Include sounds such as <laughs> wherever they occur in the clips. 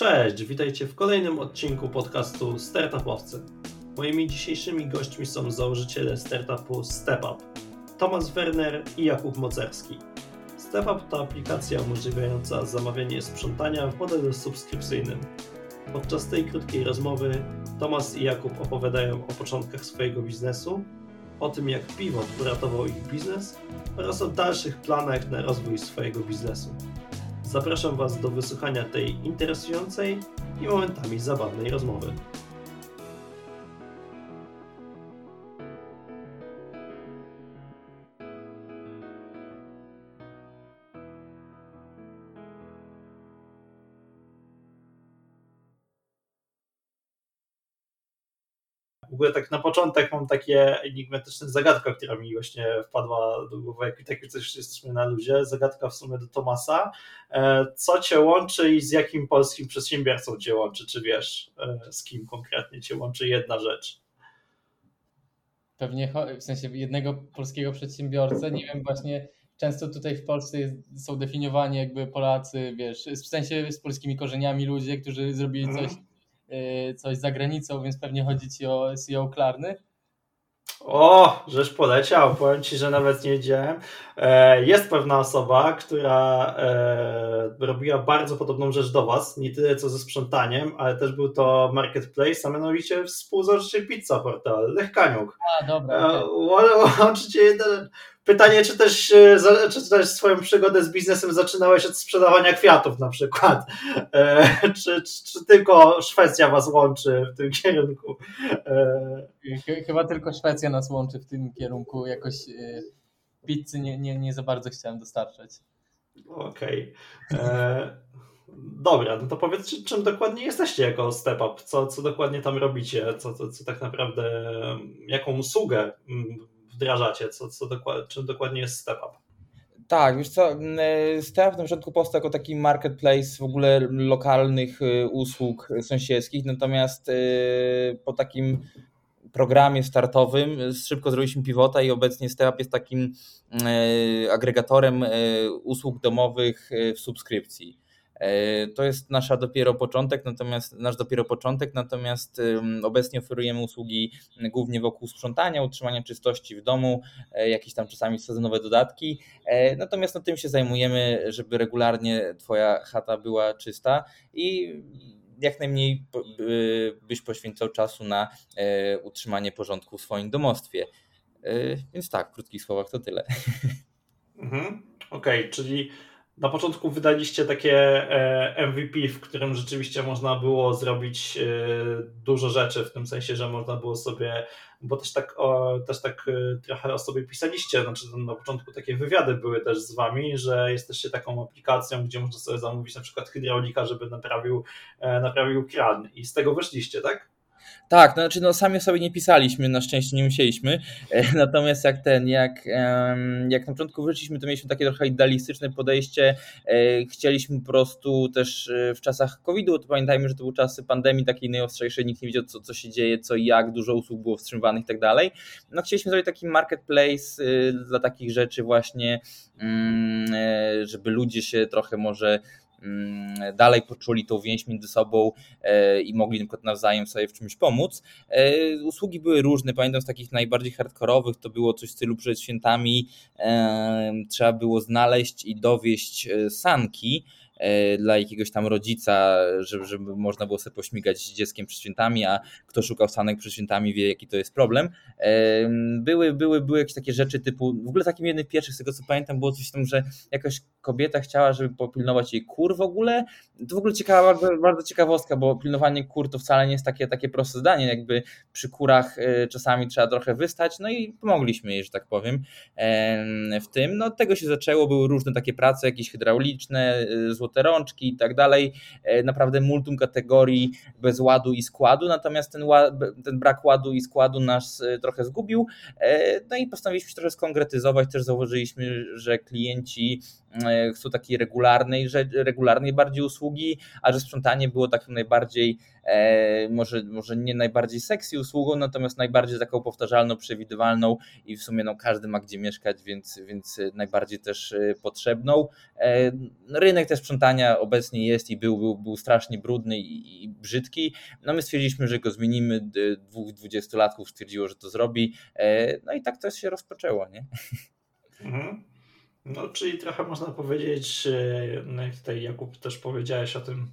Cześć, witajcie w kolejnym odcinku podcastu Startupowcy. Moimi dzisiejszymi gośćmi są założyciele startupu StepUp, Tomasz Werner i Jakub Mocerski. StepUp to aplikacja umożliwiająca zamawianie sprzątania w modelu subskrypcyjnym. Podczas tej krótkiej rozmowy Tomasz i Jakub opowiadają o początkach swojego biznesu, o tym jak Pivot uratował ich biznes oraz o dalszych planach na rozwój swojego biznesu. Zapraszam Was do wysłuchania tej interesującej i momentami zabawnej rozmowy. Ogóle tak na początek mam takie enigmatyczne zagadka, która mi właśnie wpadła do głowy, jak taki coś jesteśmy na luzie. Zagadka w sumie do Tomasa. E, co cię łączy i z jakim polskim przedsiębiorcą cię łączy? Czy wiesz, e, z kim konkretnie cię łączy jedna rzecz? Pewnie w sensie jednego polskiego przedsiębiorcę. Nie wiem, właśnie często tutaj w Polsce jest, są definiowani jakby Polacy, wiesz, w sensie z polskimi korzeniami ludzie, którzy zrobili coś Y, coś za granicą, więc pewnie chodzi ci o CEO Klarny. O, żeś poleciał, powiem Ci, że nawet nie wiedziałem. E, jest pewna osoba, która e, robiła bardzo podobną rzecz do Was, nie tyle co ze sprzątaniem, ale też był to marketplace, a mianowicie współzałożyciel Pizza Portal, Lech Kaniuk. A, dobra. <laughs> Łączycie jeden, Pytanie, czy też, e, czy też swoją przygodę z biznesem zaczynałeś od sprzedawania kwiatów na przykład? E, czy, czy, czy, tylko Szwecja was łączy w tym kierunku? E, chyba tylko Szwecja nas łączy w tym kierunku. Jakoś pizzy nie, nie, nie za bardzo chciałem dostarczać. Okej. Okay. Dobra, no to powiedzcie, czym dokładnie jesteście jako Step Up? Co, co dokładnie tam robicie? Co, co, co tak naprawdę, jaką usługę mm, wdrażacie? Co, co dokład, czym dokładnie jest StepUp? Tak, wiesz co, e, StepUp na początku powstał jako taki marketplace w ogóle lokalnych e, usług sąsiedzkich, natomiast e, po takim programie startowym szybko zrobiliśmy pivota i obecnie StepUp jest takim agregatorem usług domowych w subskrypcji. E, to jest nasza dopiero początek, natomiast nasz dopiero początek, natomiast obecnie oferujemy usługi głównie wokół sprzątania, utrzymania czystości w domu, e, jakieś tam czasami sezonowe dodatki. E, natomiast na tym się zajmujemy, żeby regularnie Twoja chata była czysta i jak najmniej byś poświęcał czasu na utrzymanie porządku w swoim domostwie. Więc tak, w krótkich słowach to tyle. <laughs> Mhm. Okej, okay, czyli na początku wydaliście takie e, MVP, w którym rzeczywiście można było zrobić e, dużo rzeczy, w tym sensie, że można było sobie, bo też tak, o, też tak e, trochę o sobie pisaliście, znaczy na początku takie wywiady były też z wami, że jesteście taką aplikacją, gdzie można sobie zamówić na przykład hydraulika, żeby naprawił, naprawił kran i z tego wyszliście, tak? Tak, no, znaczy no sami sobie nie pisaliśmy, na szczęście nie musieliśmy, e, <laughs> natomiast jak ten, jak, jak na początku wróciliśmy, to mieliśmy takie trochę idealistyczne podejście, e, chcieliśmy po prostu też e, w czasach COVID-u, to pamiętajmy, że to były czasy pandemii takiej najostrzejszej, nikt nie wiedział co, co się dzieje, co i jak, dużo usług było wstrzymywanych i tak dalej, no chcieliśmy zrobić taki marketplace dla takich rzeczy właśnie, mm, żeby ludzie się trochę może dalej poczuli tą więź między sobą e, i mogli na nawzajem sobie w czymś pomóc. E, usługi były różne, pamiętam z takich najbardziej hardkorowych to było coś w stylu przed świętami. E, trzeba było znaleźć i dowieść sanki, dla jakiegoś tam rodzica, żeby, żeby można było sobie pośmigać z dzieckiem przed świętami, a kto szukał sanek przed świętami wie jaki to jest problem. E, były, były, były jakieś takie rzeczy typu, w ogóle takim jednym pierwszych, z tego co pamiętam było coś tam, że jakaś kobieta chciała, żeby popilnować jej kur w ogóle. To w ogóle ciekawa, bardzo, bardzo ciekawostka, bo pilnowanie kur to wcale nie jest takie, takie proste zdanie, jakby przy kurach e, czasami trzeba trochę wystać, no i pomogliśmy jej, że tak powiem, w tym. No od tego się zaczęło, były różne takie prace, jakieś hydrauliczne, złote złote rączki i tak dalej. E, naprawdę multum kategorii bez ładu i składu, natomiast ten, ten brak ładu i składu nas e, trochę zgubił. E, no i postanowiliśmy trochę skonkretyzować, też zauważyliśmy, że klienci chcą takiej regularnej, regularnej bardziej usługi, a że sprzątanie było taką najbardziej, może, może nie najbardziej sexy usługą, natomiast najbardziej taką powtarzalną, przewidywalną i w sumie no, każdy ma gdzie mieszkać, więc, więc najbardziej też potrzebną. Rynek też sprzątania obecnie jest i był, był, był strasznie brudny i, i brzydki. No my stwierdziliśmy, że go zmienimy, dwóch dwudziestolatków stwierdziło, że to zrobi, no i tak to się rozpoczęło, nie? Mhm. No, czyli trochę można powiedzieć, no jak tutaj Jakub też powiedziałeś o tym,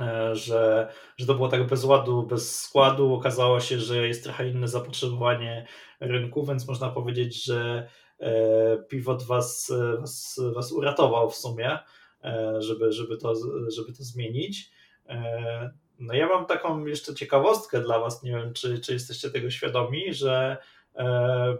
e, że, że to było tak bez ładu, bez składu. Okazało się, że jest trochę inne zapotrzebowanie rynku, więc można powiedzieć, że e, Pivot was, was, was uratował w sumie, e, żeby, żeby, to, żeby to zmienić. No ja mam taką jeszcze ciekawostkę dla Was, nie wiem, czy, czy jesteście tego świadomi, że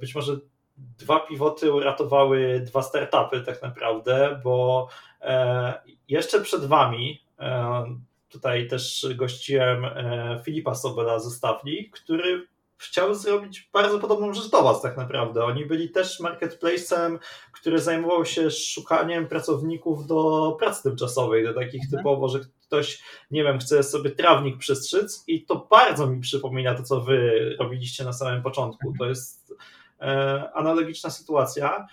być może dwa pivoty uratowały dwa startupy tak naprawdę, bo e, jeszcze przed wami e, tutaj też gościłem e, Filipa Sobela ze Stafli, który chciał zrobić bardzo podobną rzecz do Was tak naprawdę. Oni byli też marketplacem, który zajmował się szukaniem pracowników do pracy tymczasowej, do takich mhm. typowo, że ktoś, nie wiem, chce sobie trawnik przestrzyc i to bardzo mi przypomina to, co Wy robiliście na samym początku. To jest analogiczna sytuacja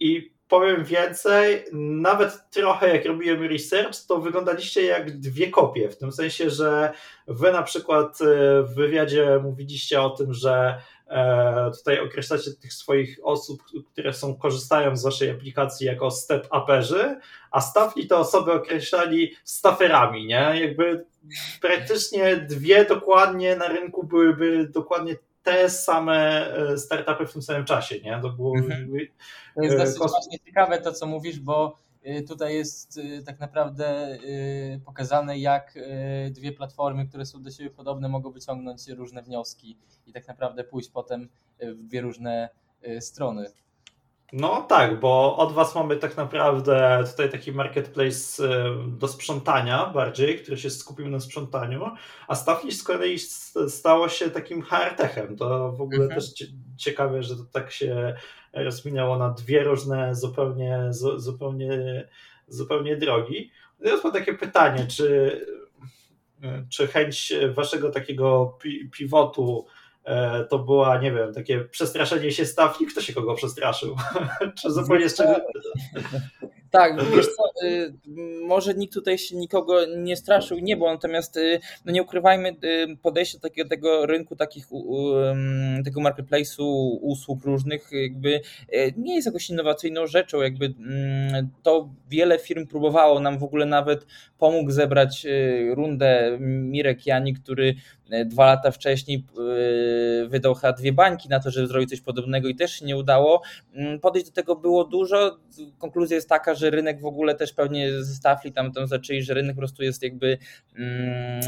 i powiem więcej, nawet trochę jak robiłem research, to wyglądaliście jak dwie kopie, w tym sensie, że wy na przykład e, w wywiadzie mówiliście o tym, że e, tutaj określacie tych swoich osób, które są, korzystają z waszej aplikacji jako step-uperzy, a stafli to osoby określali staferami, nie? Jakby praktycznie dwie dokładnie na rynku byłyby dokładnie te same e, startupy w tym samym czasie, nie? To, było, mhm. to jest e, dosyć właśnie ciekawe to, co mówisz, bo e, tutaj jest tak naprawdę pokazane, jak dwie platformy, które są do siebie podobne, mogą wyciągnąć różne wnioski i tak naprawdę pójść potem w dwie różne strony. No tak, bo od Was mamy tak naprawdę tutaj taki marketplace do sprzątania bardziej, który się skupił na sprzątaniu, a Stafflish z kolei stało się takim hardtechem. To w ogóle mhm. też ciekawe, że to tak się rozminęło na dwie różne zupełnie, zupełnie, zupełnie drogi. Teraz mam takie pytanie, czy, czy chęć Waszego takiego pivotu to była, nie wiem, takie przestraszenie się stawki, kto się kogo przestraszył? <laughs> Czy zupełnie z czego... Tak, <laughs> wiesz co, y, może nikt tutaj się nikogo nie straszył, nie było, natomiast y, no nie ukrywajmy, y, podejście takiego tego rynku, takich tego marketplace'u usług różnych jakby nie jest jakoś innowacyjną rzeczą, jakby mm, to wiele firm próbowało, nam w ogóle nawet pomógł zebrać rundę Mirek Jani, który dwa lata wcześniej wydał chyba dwie bańki na to, żeby zrobić coś podobnego i też się nie udało. Mm, podejść do tego było dużo, konkluzja jest taka, że że rynek w ogóle też pewnie ze tam, tam zaczęli, że rynek po prostu jest jakby mm,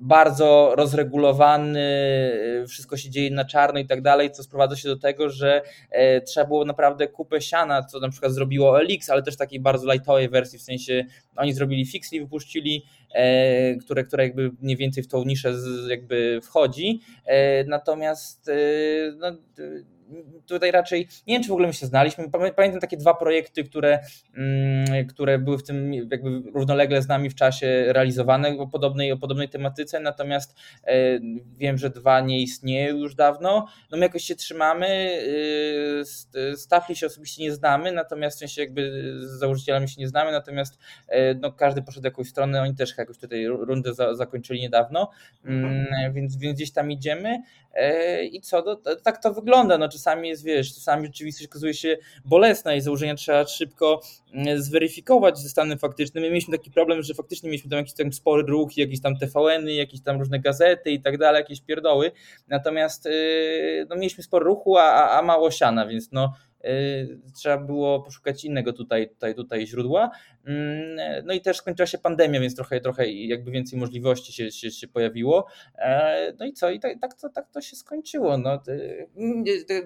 bardzo rozregulowany, wszystko się dzieje na czarno i tak dalej, co sprowadza się do tego, że e, trzeba było naprawdę kupę siana, co na przykład zrobiło Elix, ale też takiej bardzo lightowej wersji, w sensie oni zrobili Fixly, wypuścili, e, które, które jakby mniej więcej w tą niszę jakby wchodzi, e, natomiast no, tutaj raczej, nie wiem czy w ogóle my się znaliśmy, pamiętam takie dwa projekty, które, mm, które były w tym jakby równolegle z nami w czasie realizowane o podobnej, o podobnej tematyce, natomiast e, wiem, że dwa nie istnieją już dawno, no my jakoś się trzymamy, e, Stafli się osobiście nie znamy, natomiast w sensie jakby z założycielami się nie znamy, natomiast e, no każdy poszedł jakąś stronę, oni też jakoś tutaj rundę za, zakończyli niedawno, mhm. mm, więc, więc gdzieś tam idziemy. I co, no, tak to wygląda, no czasami jest, wiesz, czasami rzeczywistość okazuje się bolesna i założenia trzeba szybko mm, zweryfikować ze stanem faktycznym. My mieliśmy taki problem, że faktycznie mieliśmy tam jakiś tam spory ruch, jakieś tam TVN-y, jakieś tam różne gazety i tak dalej, jakieś pierdoły, natomiast yy, no, mieliśmy spory ruchu, a, a mało siana, więc no Y, trzeba było poszukać innego tutaj, tutaj, tutaj źródła. Mm, no i też skończyła się pandemia, więc trochę, trochę jakby więcej możliwości się, się, się pojawiło. E, no i co? I tak, tak, to, tak to się skończyło. No,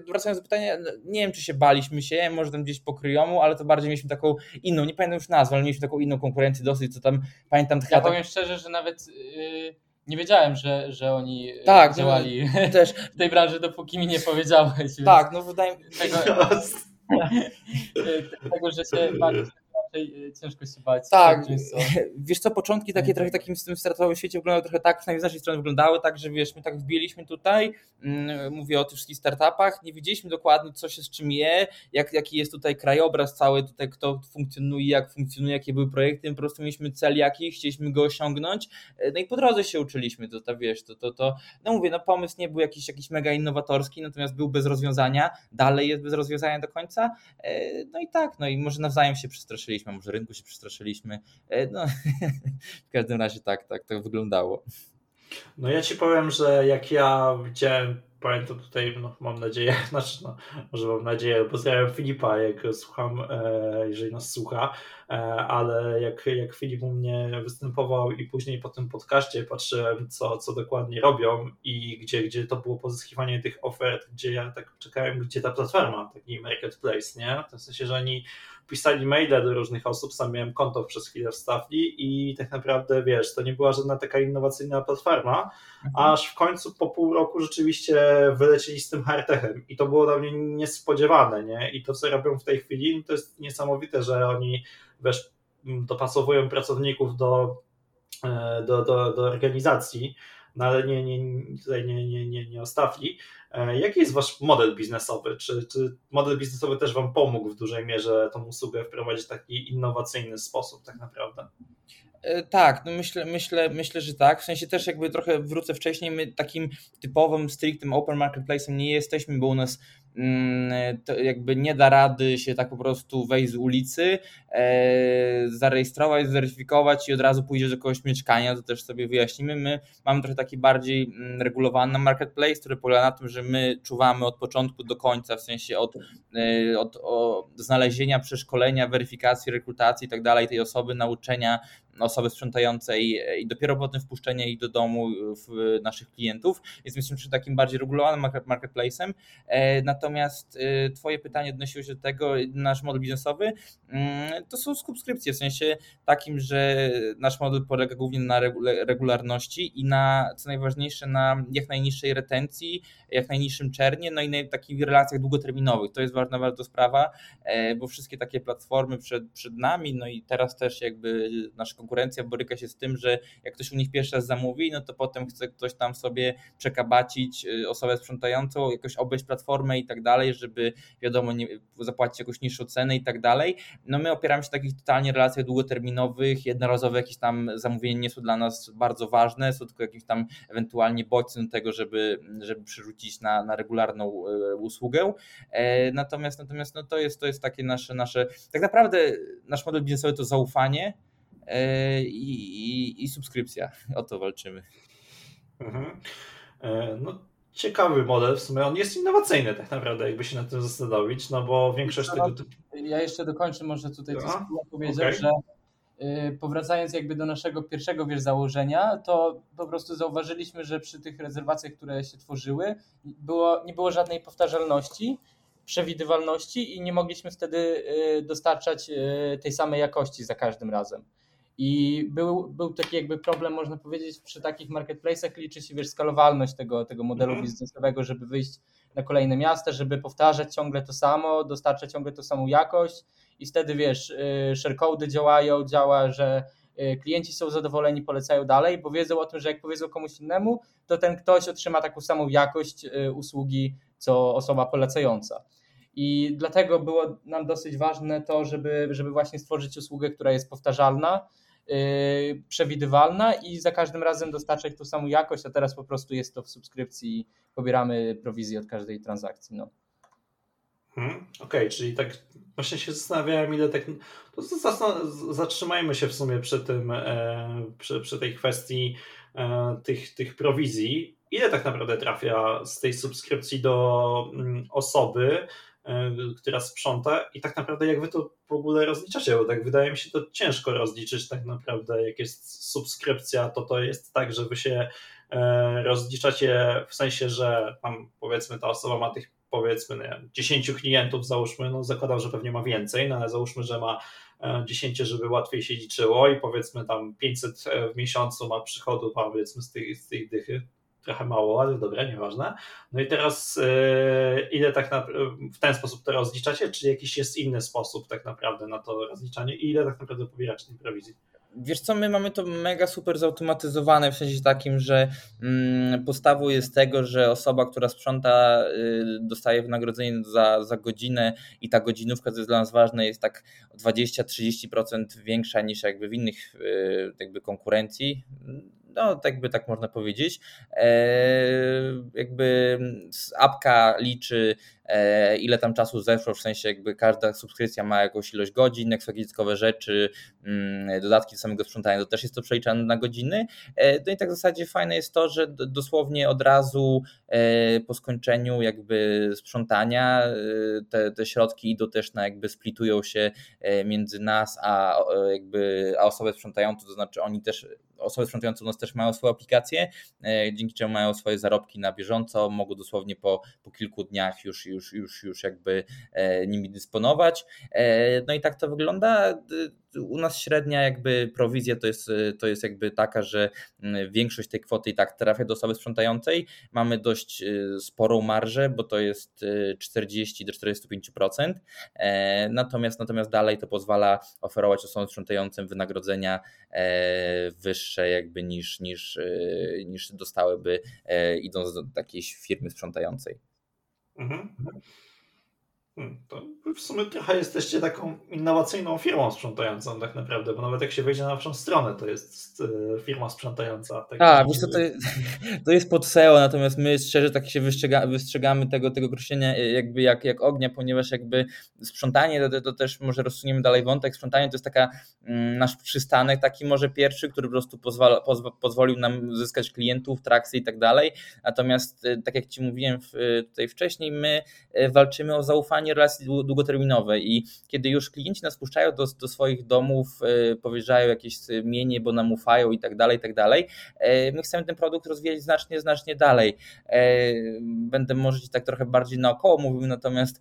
wracając do pytania, no, nie wiem, czy się baliśmy się, może tam gdzieś pokryjomu, ale to bardziej mieliśmy taką inną, nie pamiętam już nazwę, ale mieliśmy taką inną konkurencję dosyć, co tam pamiętam. Ja powiem szczerze, że nawet. Yy nie wiedziałem, że, że oni e, tak, działali no, <laughs> też. w tej branży, dopóki mi nie powiedziałeś. Tak, no wydaje mi się. Tego, <laughs> <laughs> tego, że się raczej y, ciężko się bać. Tak, <laughs> wiesz co, początki takie trochę takim w tym startowym świecie wyglądały trochę tak, przynajmniej z naszej strony wyglądały tak, że wiesz, my tak wbiliśmy tutaj, mm, mówię o tych wszystkich startupach, nie wiedzieliśmy dokładnie co się z czym je, jak, jaki jest tutaj krajobraz cały tutaj, kto funkcjonuje, jak funkcjonuje, jakie były projekty, my po prostu mieliśmy cel jakiś, chcieliśmy go osiągnąć, e, no i po drodze się uczyliśmy, to, to wiesz, to, to, to no mówię, no pomysł nie był jakiś, jakiś mega innowatorski, natomiast był bez rozwiązania, dalej jest bez rozwiązania do końca, e, no i tak, no i może nawzajem się przestraszyliśmy, może rynku się przestraszyliśmy, e, no <laughs> w każdym razie tak, tak, tak wyglądało. No ja ci powiem, że jak ja widziałem pamiętam tutaj, no, mam nadzieję, <laughs> znaczy, no, może mam nadzieję, pozdrawiam Filipa, jak słucham, e, jeżeli nas słucha, e, ale jak, jak Filip u mnie występował i później po tym podcaście patrzyłem, co, co dokładnie robią i gdzie, gdzie to było pozyskiwanie tych ofert, gdzie ja tak czekałem, gdzie ta platforma, taki marketplace, nie? W sensie, że oni pisali maile do różnych osób, sam miałem konto przez chwilę w Stafli i tak naprawdę, wiesz, to nie była żadna taka innowacyjna platforma, mhm. aż w końcu po pół roku rzeczywiście wylecieli z tym hardtechem i to było dla mnie niespodziewane, nie? I to, co robią w tej chwili, to jest niesamowite, że oni, wiesz, dopasowują pracowników do, e, do, do, do organizacji, no ale nie, nie, tutaj nie, nie, nie, nie ostawli. E, jaki jest wasz model biznesowy? Czy, czy model biznesowy też wam pomógł w dużej mierze tą usługę wprowadzić w taki innowacyjny sposób tak naprawdę? E, tak, no myślę, myślę, myślę, że tak. W sensie też jakby trochę wrócę wcześniej, my takim typowym, strictym open marketplace'em nie jesteśmy, bo u nas jakby nie da rady się tak po prostu wejść z ulicy, e, zarejestrować, zweryfikować i od razu pójdzie do kogoś mieszkania, to też sobie wyjaśnimy. My mamy trochę taki bardziej mm, regulowany marketplace, który polega na tym, że my czuwamy od początku do końca, w sensie od, e, od, znalezienia, przeszkolenia, weryfikacji, rekrutacji i tak dalej tej osoby, nauczenia osoby sprzątającej i dopiero potem wpuszczenie ich do domu w naszych klientów. Więc jesteśmy takim bardziej regulowanym marketplace'em. Natomiast e, Twoje pytanie odnosiło się do tego, nasz model biznesowy, mm, to są subskrypcje, w sensie takim, że nasz model polega głównie na regularności i na, co najważniejsze, na jak najniższej retencji, jak najniższym czernie, no i na takich relacjach długoterminowych. To jest ważna bardzo sprawa, e, bo wszystkie takie platformy przed, przed nami, no i teraz też jakby nasz konkurencja boryka się z tym, że jak ktoś u nich pierwszy raz zamówi, no to potem chce ktoś tam sobie przekabacić y, osobę sprzątającą, jakoś obejść platformę i tak dalej, żeby wiadomo, nie, zapłacić jakąś niższą cenę i tak dalej. No my opieramy się na takich totalnie relacjach długoterminowych, jednorazowe jakieś tam zamówienia nie są dla nas bardzo ważne, są tylko jakimś tam ewentualnie bodźcem do tego, żeby, żeby przerzucić na, na regularną y, usługę. E, natomiast natomiast no to jest to jest takie nasze nasze tak naprawdę nasz model biznesowy to zaufanie, E, i, i, subskrypcja. O to walczymy. Mhm. E, no, ciekawy model, w sumie on jest innowacyjny tak naprawdę, jakby się nad tym zastanowić, no bo większość tego typu... Ja jeszcze dokończę może tutaj, co powiedział, okay. że y, powracając jakby do naszego pierwszego wiesz, założenia, to po prostu zauważyliśmy, że przy tych rezerwacjach, które się tworzyły, było, nie było żadnej powtarzalności, przewidywalności i nie mogliśmy wtedy y, dostarczać y, tej samej jakości za każdym razem. I był, był taki jakby problem, można powiedzieć, przy takich marketplace'ach liczy się wiesz, skalowalność tego, tego modelu mm. biznesowego, żeby wyjść na kolejne miasta, żeby powtarzać ciągle to samo, dostarczać ciągle tą samą jakość i wtedy wiesz, y, sharecody działają, działa, że y, klienci są zadowoleni, polecają dalej, bo wiedzą o tym, że jak powiedzą komuś innemu, to ten ktoś otrzyma taką samą jakość y, usługi, co osoba polecająca. I dlatego było nam dosyć ważne to, żeby, żeby właśnie stworzyć usługę, która jest powtarzalna, przewidywalna i za każdym razem dostarczać tą samą jakość, a teraz po prostu jest to w subskrypcji i pobieramy prowizję od każdej transakcji. No. Hmm, Okej, okay, czyli tak właśnie się zastanawiałem, ile tak. To zatrzymajmy się w sumie przy tym, e, przy, przy tej kwestii e, tych, tych prowizji. Ile tak naprawdę trafia z tej subskrypcji do mm, osoby, która sprząta i tak naprawdę jak wy to w ogóle rozliczacie, bo tak wydaje mi się to ciężko rozliczyć tak naprawdę, jak jest subskrypcja, to to jest tak, że wy się e, rozliczacie w sensie, że tam powiedzmy ta osoba ma tych powiedzmy nie 10 klientów załóżmy, no zakładam, że pewnie ma więcej, no ale załóżmy, że ma 10, e, żeby łatwiej się liczyło i powiedzmy tam 500 w miesiącu ma przychodu powiedzmy z tej, z tej dychy, trochę mało, ale dobra, nieważne. No i teraz ile tak na, w ten sposób to rozliczacie, czy jakiś jest inny sposób tak naprawdę na to rozliczanie i ile tak naprawdę pobieracie tej prowizji? Wiesz co, my mamy to mega super zautomatyzowane w sensie takim, że mm, podstawą jest tego, że osoba, która sprząta, y, dostaje wynagrodzenie za, za godzinę i ta godzinówka, co jest dla nas ważne, jest tak 20-30% większa niż jakby w innych y, jakby konkurencji no tak by tak można powiedzieć. E, jakby apka liczy e, ile tam czasu zeszło, w sensie jakby każda subskrypcja ma jakąś ilość godzin, eksploatowe rzeczy, mm, dodatki do samego sprzątania, to też jest to przeliczane na godziny. E, no i tak w zasadzie fajne jest to, że dosłownie od razu po skończeniu jakby sprzątania te, te środki idą też na jakby splitują się między nas a jakby a osobę sprzątającą, to znaczy oni też osoby sprzątające u nas też mają swoje aplikacje, e, dzięki czemu mają swoje zarobki na bieżąco, mogą dosłownie po, po kilku dniach już, już, już, już jakby e, nimi dysponować. E, no i tak to wygląda u nas średnia jakby prowizja to jest, to jest jakby taka, że mm, większość tej kwoty i tak trafia do osoby sprzątającej. Mamy dość y, sporą marżę, bo to jest 40 y, do 45%. E, natomiast, natomiast dalej to pozwala oferować osobom sprzątającym wynagrodzenia e, wyższe jakby niż, niż, y, niż dostałyby e, idąc do jakiejś firmy sprzątającej. Mhm. Hmm, to w sumie trochę jesteście taką innowacyjną firmą sprzątającą tak naprawdę, bo nawet jak się wejdzie na naszą stronę, to jest e, firma sprzątająca. Tak A, wiesz co, to, jest, <laughs> to jest pod SEO, natomiast my szczerze tak się wystrzega, wystrzegamy tego, tego określenia e, jakby jak, jak ognia, ponieważ jakby sprzątanie, to, to też może rozsuniemy dalej wątek, sprzątanie to jest taka mm, nasz przystanek, taki może pierwszy, który po prostu pozwala, pozwa, pozwolił nam zyskać klientów, trakcję i tak dalej, natomiast e, tak jak Ci mówiłem tutaj wcześniej, my walczymy o zaufanie budowanie relacji długoterminowe i kiedy już klienci nas puszczają do, do swoich domów, e, powierzają jakieś mienie, bo nam ufają i tak dalej, i tak dalej, e, my chcemy ten produkt rozwijać znacznie, znacznie dalej. E, będę może tak trochę bardziej naokoło mówił, natomiast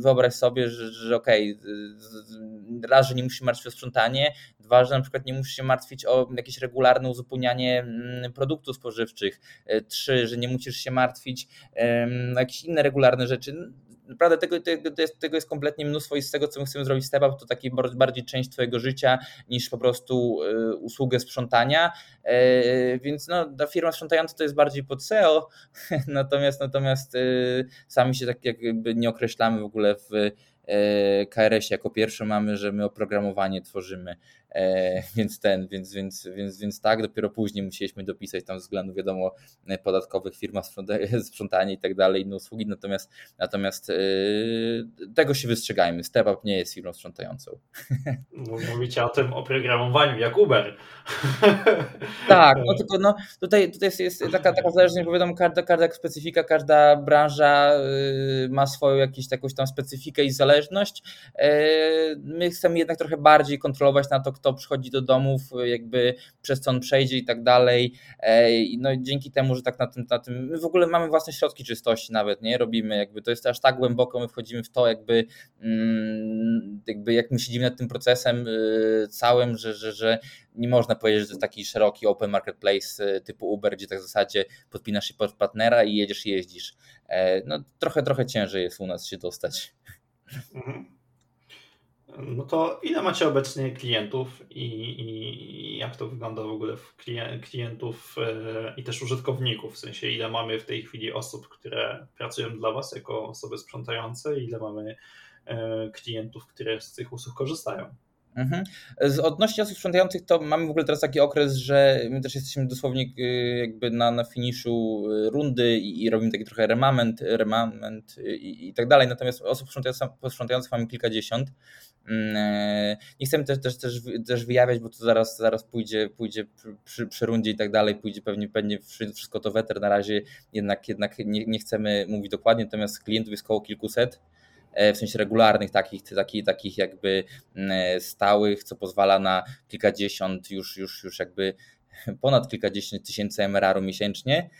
wyobraź sobie, że, że okej, okay, raz, że nie musisz martwić o sprzątanie, dwa, że na przykład nie musisz się martwić o jakieś regularne uzupełnianie mm, produktów spożywczych, trzy, że nie musisz się martwić o jakieś inne regularne rzeczy naprawdę tego, tego, tego jest kompletnie mnóstwo i z tego, co my chcemy zrobić step up, to taki bardziej część twojego życia niż po prostu e, usługę sprzątania, e, więc no, ta firma sprzątająca to jest bardziej pod SEO, <laughs> natomiast natomiast e, sami się tak jakby nie określamy w ogóle w KRS jako pierwsze mamy, że my oprogramowanie tworzymy, <laughs> więc ten, więc, więc, więc, więc tak, dopiero później musieliśmy dopisać tam względu wiadomo podatkowych, firma <laughs> sprzątanie i tak dalej, inne usługi, natomiast natomiast yy, tego się wystrzegajmy, StepUp nie jest firmą sprzątającą. <laughs> Mówicie o tym oprogramowaniu jak Uber. Tak, no tylko no, tutaj, tutaj jest, jest taka, taka zależność, bo wiadomo, każda, każda specyfika, każda branża yy, ma swoją jakąś jakąś tam specyfikę i zależność. My chcemy jednak trochę bardziej kontrolować na to, kto przychodzi do domów, jakby przez co on przejdzie i tak dalej. No dzięki temu, że tak na tym, na tym, my w ogóle mamy własne środki czystości nawet, nie? Robimy jakby, to jest aż tak głęboko, my wchodzimy w to jakby, mm, jakby jak my siedzimy nad tym procesem y, całym, że, że, że nie można powiedzieć, że to jest taki szeroki open marketplace y, typu Uber, gdzie tak w zasadzie podpinasz się pod partnera i jedziesz i jeździsz. E, no trochę, trochę ciężej jest u nas się dostać. Mhm. No to ile macie obecnie klientów i, i jak to wygląda w ogóle w klientów e, i też użytkowników? W sensie ile mamy w tej chwili osób, które pracują dla Was jako osoby sprzątające ile mamy e, klientów, które z tych usług korzystają? Mhm. Z odnośnie osób sprzątających to mamy w ogóle teraz taki okres, że my też jesteśmy dosłownie y, jakby na, na finiszu rundy i, i robimy taki trochę remament, remament i, i tak dalej, natomiast osób sprzątających, sprzątających mamy kilkadziesiąt. Mm, e, nie chcemy też, też, też, też wyjawiać, bo to zaraz, zaraz pójdzie, pójdzie przy, przy rundzie i tak dalej, pójdzie pewnie, pewnie wszystko to weter, na razie jednak, jednak nie, nie chcemy mówić dokładnie, natomiast klientów jest około kilkuset E, w sensie regularnych, takich, takich, takich jakby mm, e, stałych, co pozwala na kilkadziesiąt już, już, już jakby <laughs> ponad kilkadziesiąt tysięcy MRR-u miesięcznie.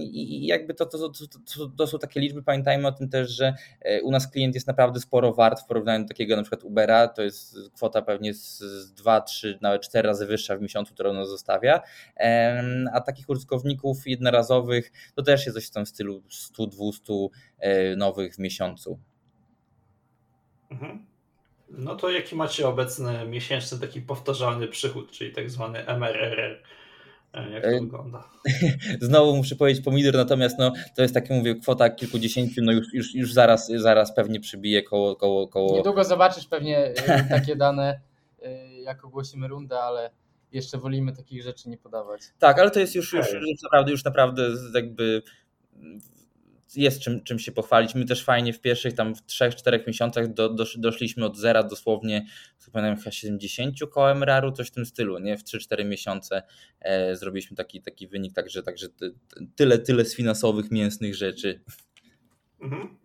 I jakby to, to, to, to, są takie liczby, pamiętajmy o tym też, że e, u nas klient jest naprawdę sporo wart w porównaniu do takiego na przykład Ubera, to jest kwota pewnie z 2, 3, nawet 4 razy wyższa w miesiącu, którą nas zostawia, a takich użytkowników jednorazowych to też jest coś w tym stylu 100-200 e, nowych w miesiącu. Mhm. No to jaki macie obecny miesięczny taki powtarzalny przychód, czyli tak zwany MRR? E, jak to e, wygląda? <laughs> Znowu muszę powiedzieć pomidor, natomiast no, to jest takie, mówię, kwota kilkudziesięciu, no już, już, już zaraz, zaraz pewnie przybije koło, koło, koło... Niedługo zobaczysz pewnie e, <laughs> takie dane, jak ogłosimy rundę, ale jeszcze wolimy takich rzeczy nie podawać. Tak, ale to jest już, już, już naprawdę, już naprawdę jakby jest czym, czym się pochwalić. My też fajnie w pierwszych tam w 3-4 miesiącach do, do, doszliśmy od zera dosłownie, pamiętam, chyba 70 kołem RAR-u, coś w tym stylu, nie? W 3-4 miesiące e, zrobiliśmy taki, taki wynik, także, także tyle, tyle z finansowych, mięsnych rzeczy. Mhm.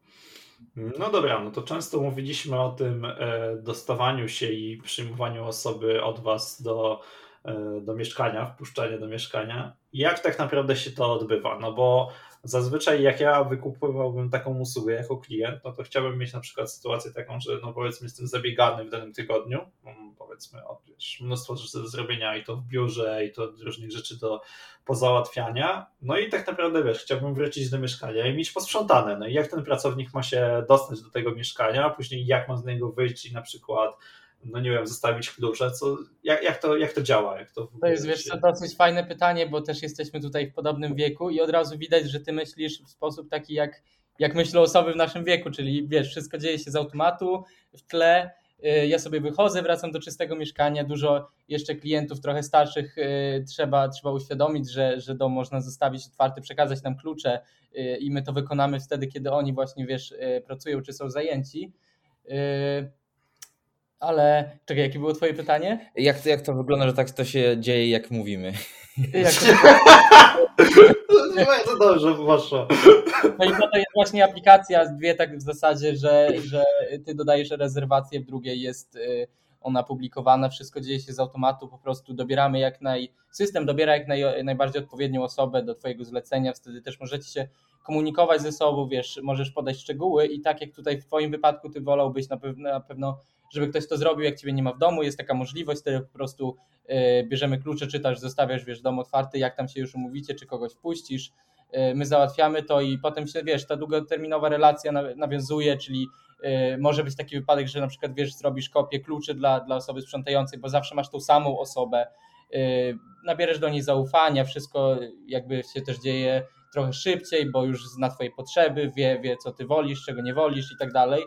No dobra, no to często mówiliśmy o tym e, dostawaniu się i przyjmowaniu osoby od Was do, e, do mieszkania, wpuszczanie do mieszkania. Jak tak naprawdę się to odbywa? No bo Zazwyczaj jak ja wykupywałbym taką usługę jako klient, no to chciałbym mieć na przykład sytuację taką, że no powiedzmy jestem zabiegany w danym tygodniu, powiedzmy wiesz, mnóstwo rzeczy do zrobienia i to w biurze i to różnych rzeczy do pozałatwiania, no i tak naprawdę wiesz, chciałbym wrócić do mieszkania i mieć posprzątane, no i jak ten pracownik ma się dostać do tego mieszkania, a później jak ma z niego wyjść i na przykład no nie wiem, zostawić klucze, co, jak, jak, to, jak to działa? Jak to, to jest wiesz, to dosyć fajne pytanie, bo też jesteśmy tutaj w podobnym wieku i od razu widać, że ty myślisz w sposób taki, jak, jak myślą osoby w naszym wieku, czyli wiesz, wszystko dzieje się z automatu, w tle, y, ja sobie wychodzę, wracam do czystego mieszkania, dużo jeszcze klientów trochę starszych y, trzeba, trzeba uświadomić, że, że dom można zostawić otwarty, przekazać nam klucze y, i my to wykonamy wtedy, kiedy oni właśnie, wiesz, pracują czy są zajęci ale czekaj, jakie było twoje pytanie? Jak, jak to wygląda, że tak to się dzieje, jak mówimy? Jak Bardzo dobrze poszło. No i to jest właśnie aplikacja, dwie tak w zasadzie, że, że ty dodajesz rezerwację, w drugiej jest y, ona publikowana, wszystko dzieje się z automatu, po prostu dobieramy jak naj, system dobiera jak naj, najbardziej odpowiednią osobę do twojego zlecenia, wtedy też możecie się komunikować ze sobą, wiesz, możesz podać szczegóły i tak jak tutaj w twoim wypadku ty wolałbyś na pewno, na pewno żeby ktoś to zrobił, jak ciebie nie ma w domu, jest taka możliwość, wtedy po prostu e, bierzemy klucze, czytasz, zostawiasz, wiesz, dom otwarty, jak tam się już umówicie, czy kogoś wpuścisz, e, my załatwiamy to i potem się, wiesz, ta długoterminowa relacja nawiązuje, czyli e, może być taki wypadek, że na przykład, wiesz, zrobisz kopię kluczy dla, dla osoby sprzątającej, bo zawsze masz tą samą osobę, nabierzesz do niej zaufania, wszystko jakby się też dzieje trochę szybciej, bo już zna twoje potrzeby, wie, wie co ty wolisz, czego nie wolisz i tak dalej.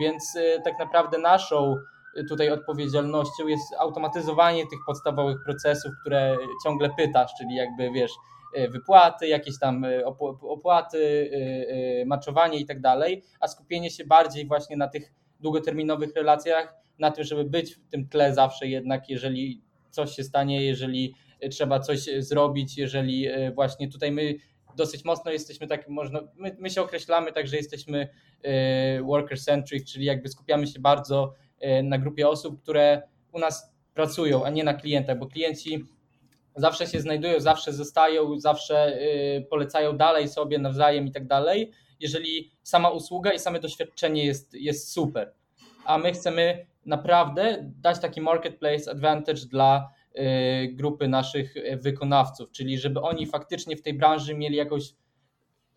Więc y, tak naprawdę naszą y, tutaj odpowiedzialnością jest automatyzowanie tych podstawowych procesów, które ciągle pytasz, czyli jakby wiesz, y, wypłaty, jakieś tam opłaty, maczowanie i tak dalej, a skupienie się bardziej właśnie na tych długoterminowych relacjach, na tym, żeby być w tym tle zawsze jednak, jeżeli coś się stanie, jeżeli trzeba coś zrobić, jeżeli właśnie tutaj my dosyć mocno jesteśmy tak, można, my, my się określamy tak, że jesteśmy e, worker centric, czyli jakby skupiamy się bardzo e, na grupie osób, które u nas pracują, a nie na klientach, bo klienci zawsze się znajdują, zawsze zostają, zawsze e, polecają dalej sobie nawzajem i tak dalej, jeżeli sama usługa i same doświadczenie jest, jest super. A my chcemy naprawdę dać taki marketplace advantage dla grupy naszych wykonawców, czyli żeby oni faktycznie w tej branży mieli jakąś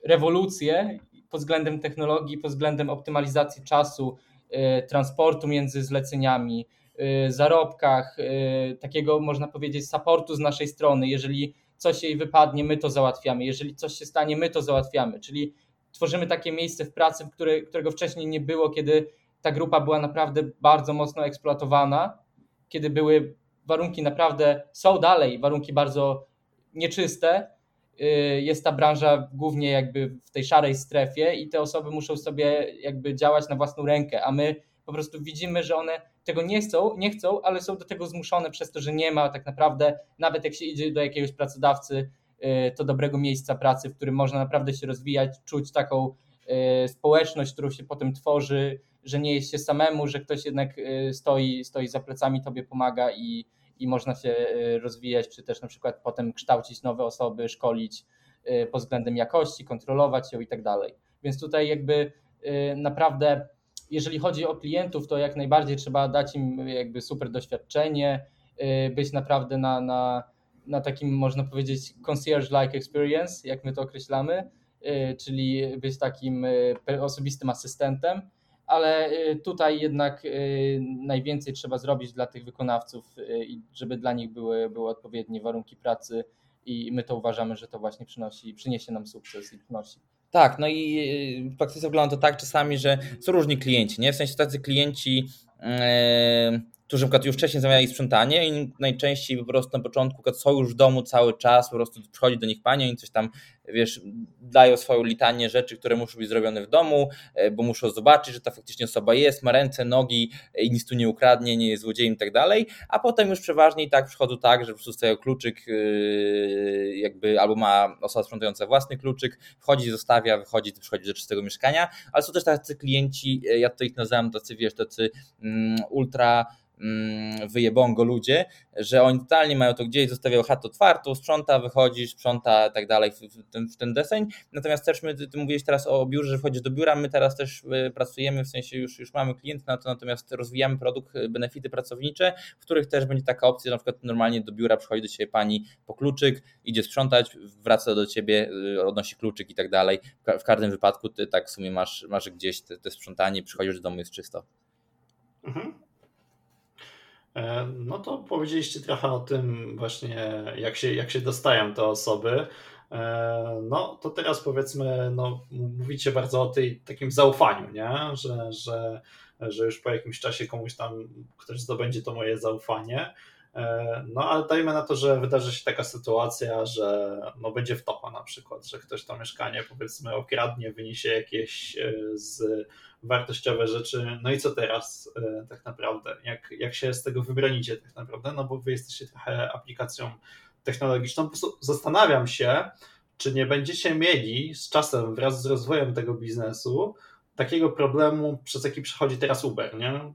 rewolucję pod względem technologii, pod względem optymalizacji czasu, y, transportu między zleceniami, y, zarobkach, takiego można powiedzieć supportu z naszej strony. Jeżeli coś jej wypadnie, my to załatwiamy. Jeżeli coś się stanie, my to załatwiamy. Czyli tworzymy takie miejsce w pracy, które, którego wcześniej nie było, kiedy ta grupa była naprawdę bardzo mocno eksploatowana, kiedy były warunki naprawdę są dalej, warunki bardzo nieczyste. Y, jest ta branża głównie jakby w tej szarej strefie i te osoby muszą sobie jakby działać na własną rękę, a my po prostu widzimy, że one tego nie chcą, nie chcą, ale są do tego zmuszone przez to, że nie ma tak naprawdę, nawet jak się idzie do jakiegoś pracodawcy, y, to dobrego miejsca pracy, w którym można naprawdę się rozwijać, czuć taką y, społeczność, którą się potem tworzy, że nie jest się samemu, że ktoś jednak stoi, stoi za plecami, tobie pomaga i, i można się rozwijać, czy też na przykład potem kształcić nowe osoby, szkolić pod względem jakości, kontrolować ją i tak dalej. Więc tutaj jakby naprawdę jeżeli chodzi o klientów, to jak najbardziej trzeba dać im jakby super doświadczenie, być naprawdę na, na, na takim, można powiedzieć, concierge-like experience, jak my to określamy, czyli być takim osobistym asystentem, ale tutaj jednak najwięcej trzeba zrobić dla tych wykonawców, żeby dla nich były, były odpowiednie warunki pracy i my to uważamy, że to właśnie przynosi, przyniesie nam sukces i przynosi. Tak, no i w praktyce wygląda to tak czasami, że są różni klienci, nie? W sensie tacy klienci, yy, którzy przykład już wcześniej zamawiali sprzątanie i najczęściej po prostu na początku są już w domu cały czas, po prostu przychodzi do nich pani i coś tam, wiesz, dają swoją litanię rzeczy, które muszą być zrobione w domu, e, bo muszą zobaczyć, że ta faktycznie osoba jest, ma ręce, nogi e, i nic tu nie ukradnie, nie jest złodziejem i tak dalej, a potem już przeważnie i tak przychodzą tak, że po prostu stają kluczyk e, jakby, albo ma osoba sprzątająca własny kluczyk, wchodzi, zostawia, wychodzi, przychodzi do czystego mieszkania, ale są też tacy klienci, ja to ich nazywam tacy, wiesz, tacy mm, ultra wyjebongo ludzie, że oni totalnie mają to gdzieś, zostawiają chatę otwartą, sprząta, wychodzisz, sprząta i tak dalej w ten, w ten deseń. Natomiast też my, ty mówiłeś teraz o biurze, że wchodzisz do biura, my teraz też y, pracujemy, w sensie już, już mamy klientów na to, natomiast rozwijamy produkt, y, benefity pracownicze, w których też będzie taka opcja, że na przykład normalnie do biura przychodzi do ciebie pani po kluczyk, idzie sprzątać, wraca do ciebie, y, odnosi kluczyk i tak dalej. W każdym wypadku ty tak w sumie masz, masz gdzieś te, te sprzątanie, przychodzisz do domu, jest czysto. Mhm. E, no to powiedzieliście trochę o tym właśnie, jak się, jak się dostają te osoby. E, no to teraz powiedzmy, no, mówicie bardzo o tej takim zaufaniu, nie? Że, że, że już po jakimś czasie komuś tam ktoś zdobędzie to moje zaufanie. E, no ale dajmy na to, że wydarzy się taka sytuacja, że no, będzie wtopa na przykład, że ktoś to mieszkanie powiedzmy okradnie, wyniesie jakieś z wartościowe rzeczy. No i co teraz e, tak naprawdę? Jak, jak się z tego wybronicie tak naprawdę? No bo wy jesteście trochę aplikacją technologiczną. Po prostu zastanawiam się, czy nie będziecie mieli z czasem wraz z rozwojem tego biznesu takiego problemu, przez jaki przechodzi teraz Uber, nie?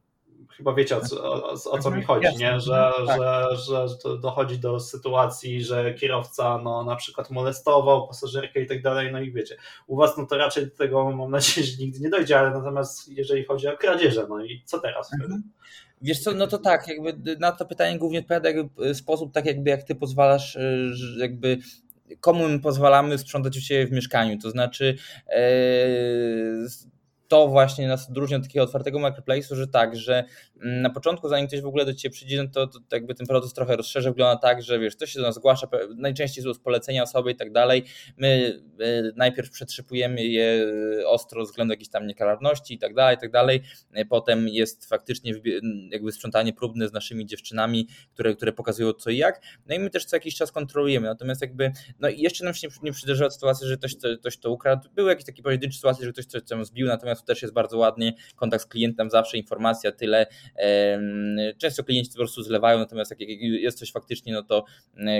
Chyba wiecie o co, o, o co mi mhm. chodzi, nie? Że, tak. że, że, że dochodzi do sytuacji, że kierowca no, na przykład molestował pasażerkę i tak dalej, no i wiecie, u was no to raczej do tego mam nadzieję, że nigdy nie dojdzie, ale natomiast jeżeli chodzi o kradzieże, no i co teraz mhm. Wiesz co, no to tak, jakby na to pytanie głównie odpowiada jakby sposób tak jakby jak ty pozwalasz, y, jakby komu my pozwalamy sprzątać u siebie w mieszkaniu, to znaczy yy, to właśnie nas odróżnia od takiego otwartego marketplace'u, że tak, że mm, na początku, zanim ktoś w ogóle do Ciebie przyjdzie, no to, to jakby ten proces trochę rozszerza, wygląda tak, że wiesz, ktoś się do nas zgłasza, najczęściej z polecenia osoby i tak dalej, my e, najpierw przetrzepujemy je e, ostro względem jakiejś tam niekaralności i tak dalej, i tak dalej, e, potem jest faktycznie jakby sprzątanie próbne z naszymi dziewczynami, które, które pokazują co i jak, no i my też co jakiś czas kontrolujemy, natomiast jakby, no i jeszcze nam się nie, nie przydarzyła sytuacja, że ktoś, ktoś to ukradł, były jakieś takie pojedyncze sytuacje, że ktoś coś tam zbił, natomiast to też jest bardzo ładnie, kontakt z klientem, zawsze informacja, tyle. Często klienci po prostu zlewają, natomiast jak jest coś faktycznie, no to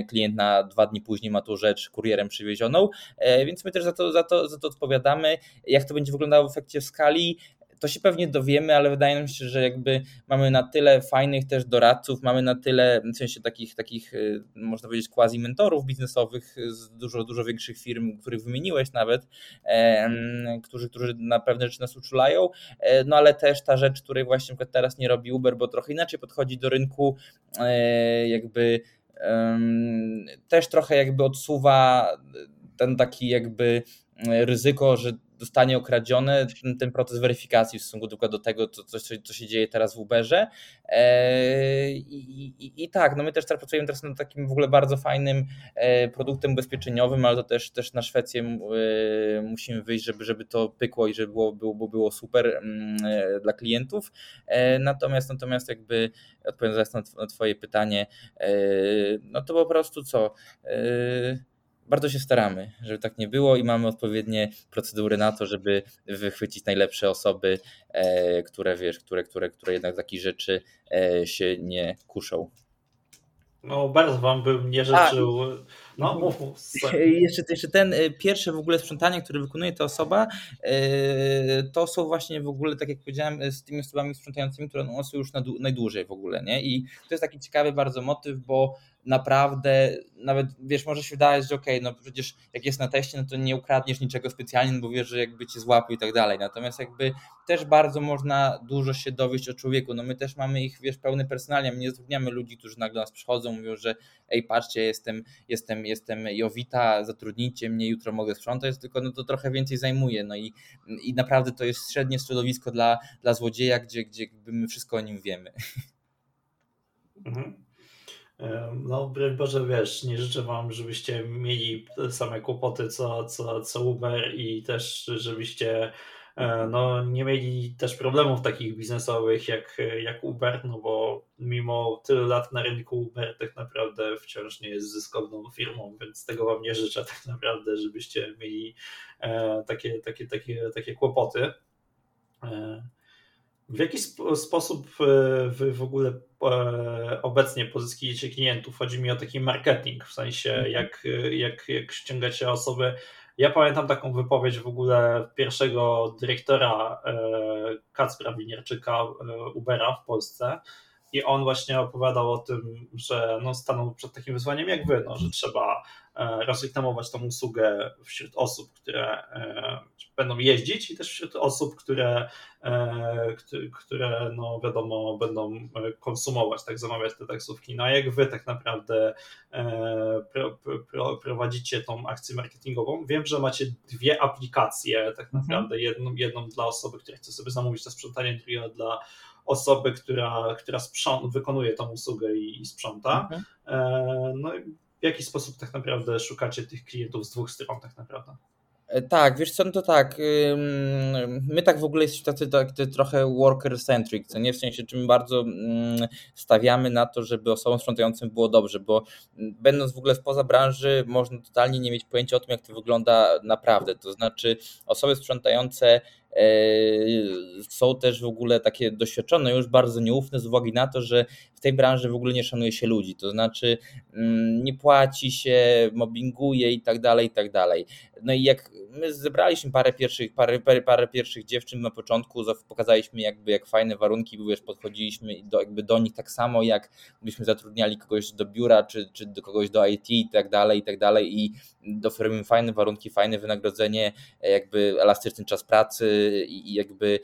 klient na dwa dni później ma tą rzecz kurierem przywiezioną, e, więc my też za to, za to, za to odpowiadamy. Jak to będzie wyglądało w efekcie w skali? To się pewnie dowiemy, ale wydaje mi się, że jakby mamy na tyle fajnych też doradców, mamy na tyle, w sensie takich, takich y, można powiedzieć quasi mentorów biznesowych z dużo, dużo większych firm, których wymieniłeś nawet, którzy, którzy na pewne rzeczy nas uczulają, e, no ale też ta rzecz, której właśnie teraz nie robi Uber, bo trochę inaczej podchodzi do rynku, e, jakby też trochę jakby odsuwa ten taki jakby ryzyko, że zostanie okradzione, ten, ten, proces weryfikacji w stosunku do tego, co, co, co się dzieje teraz w Uberze. E, I, i, I, tak, no my też pracujemy teraz nad takim w ogóle bardzo fajnym e, produktem ubezpieczeniowym, ale to też, też na Szwecję e, musimy wyjść, żeby, żeby to pykło i żeby było, było, było super mm, dla klientów. Natomiast, natomiast jakby odpowiadając na, na Twoje pytanie, no to po prostu co? Bardzo się staramy, żeby tak nie było i mamy odpowiednie procedury na to, żeby wychwycić najlepsze osoby, e, które wiesz, które, które, które jednak takich rzeczy e, się nie kuszą. No bardzo wam bym nie życzył No, mów, mów. Jeszcze, jeszcze ten y, pierwsze w ogóle sprzątanie, które wykonuje ta osoba, y, to są właśnie w ogóle, tak jak powiedziałem, z tymi osobami sprzątającymi, które są już najdłużej w ogóle, nie? I to jest taki ciekawy bardzo motyw, bo naprawdę, nawet wiesz, może się wydawać, że okej, okay, no przecież jak jest na teście, no to nie ukradniesz niczego specjalnie, no bo wiesz, że jakby cię złapił i tak dalej. Natomiast jakby też bardzo można dużo się dowiedzieć o człowieku. No my też mamy ich, wiesz, pełne personalia. My nie zatrudniamy ludzi, którzy nagle nas przychodzą, mówią, że ej, patrzcie, jestem, jestem, jestem Jowita, zatrudnijcie mnie, jutro mogę sprzątać, tylko no to trochę więcej zajmuje. No i, i naprawdę to jest średnie środowisko dla, dla złodzieja, gdzie, gdzie my wszystko o nim wiemy. Mhm. No, broń Boże, wiesz, nie życzę Wam, żebyście mieli same kłopoty co, co, co Uber i też, żebyście no, nie mieli też problemów takich biznesowych jak, jak Uber, no bo mimo tyle lat na rynku Uber tak naprawdę wciąż nie jest zyskowną firmą, więc tego Wam nie życzę tak naprawdę, żebyście mieli e, takie, takie, takie, takie kłopoty. E, w jaki sp sposób e, wy w ogóle e, obecnie pozyskujecie klientów? Chodzi mi o taki marketing, w sensie mhm. jak, jak, jak ściągacie osoby. Ja pamiętam taką wypowiedź w ogóle pierwszego dyrektora e, Kacpra Winierczyka Ubera w Polsce, i on właśnie opowiadał o tym, że no, stanął przed takim wyzwaniem jak wy, no, że trzeba e, rozreklamować tą usługę wśród osób, które e, będą jeździć i też wśród osób, które, e, które no wiadomo będą konsumować, tak zamawiać te taksówki. No a jak wy tak naprawdę pro, pro, prowadzicie tą akcję marketingową? Wiem, że macie dwie aplikacje tak mhm. naprawdę, jedną, jedną dla osoby, która chce sobie zamówić to sprzątanie, drugą dla osoby, która, która sprząt, wykonuje tą usługę i, i sprząta. Mhm. E, no w jaki sposób tak naprawdę szukacie tych klientów z dwóch stron tak naprawdę? E, tak, wiesz co, no to tak, my tak w ogóle jesteśmy tacy, tacy trochę worker-centric, co nie, w sensie, czym bardzo stawiamy na to, żeby osobom sprzątającym było dobrze, bo będąc w ogóle spoza branży, można totalnie nie mieć pojęcia o tym, jak to wygląda naprawdę, to znaczy osoby sprzątające są też w ogóle takie doświadczone, już bardzo nieufne z uwagi na to, że tej branży w ogóle nie szanuje się ludzi, to znaczy mm, nie płaci się, mobbinguje i tak dalej, i tak dalej. No i jak my zebraliśmy parę pierwszych, parę, parę, parę pierwszych dziewczyn na początku, pokazaliśmy jakby jak fajne warunki, wiesz, podchodziliśmy do, jakby do nich tak samo, jak byśmy zatrudniali kogoś do biura, czy, czy do kogoś do IT i tak dalej, i tak dalej i oferujemy fajne warunki, fajne wynagrodzenie, jakby elastyczny czas pracy i jakby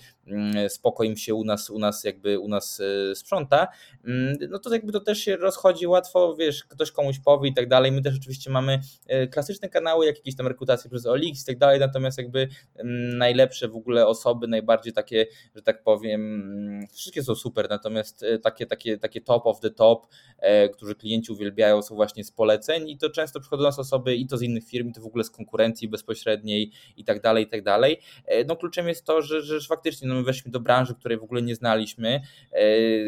spoko im się u nas, u nas jakby u nas e, sprząta, mm, no to jakby to też się rozchodzi łatwo, wiesz, ktoś komuś powie i tak dalej. My też oczywiście mamy e, klasyczne kanały, jak jakieś tam rekrutacje przez OLX i tak dalej, natomiast jakby mm, najlepsze w ogóle osoby, najbardziej takie, że tak powiem, wszystkie są super, natomiast e, takie, takie, takie top of the top, którzy klienci uwielbiają, są właśnie z poleceń i to często przychodzą nas osoby i to z innych firm, i to w ogóle z konkurencji bezpośredniej i tak dalej, i tak dalej. No kluczem jest to, że, że faktycznie no, my weszliśmy do branży, której w ogóle nie znaliśmy, e,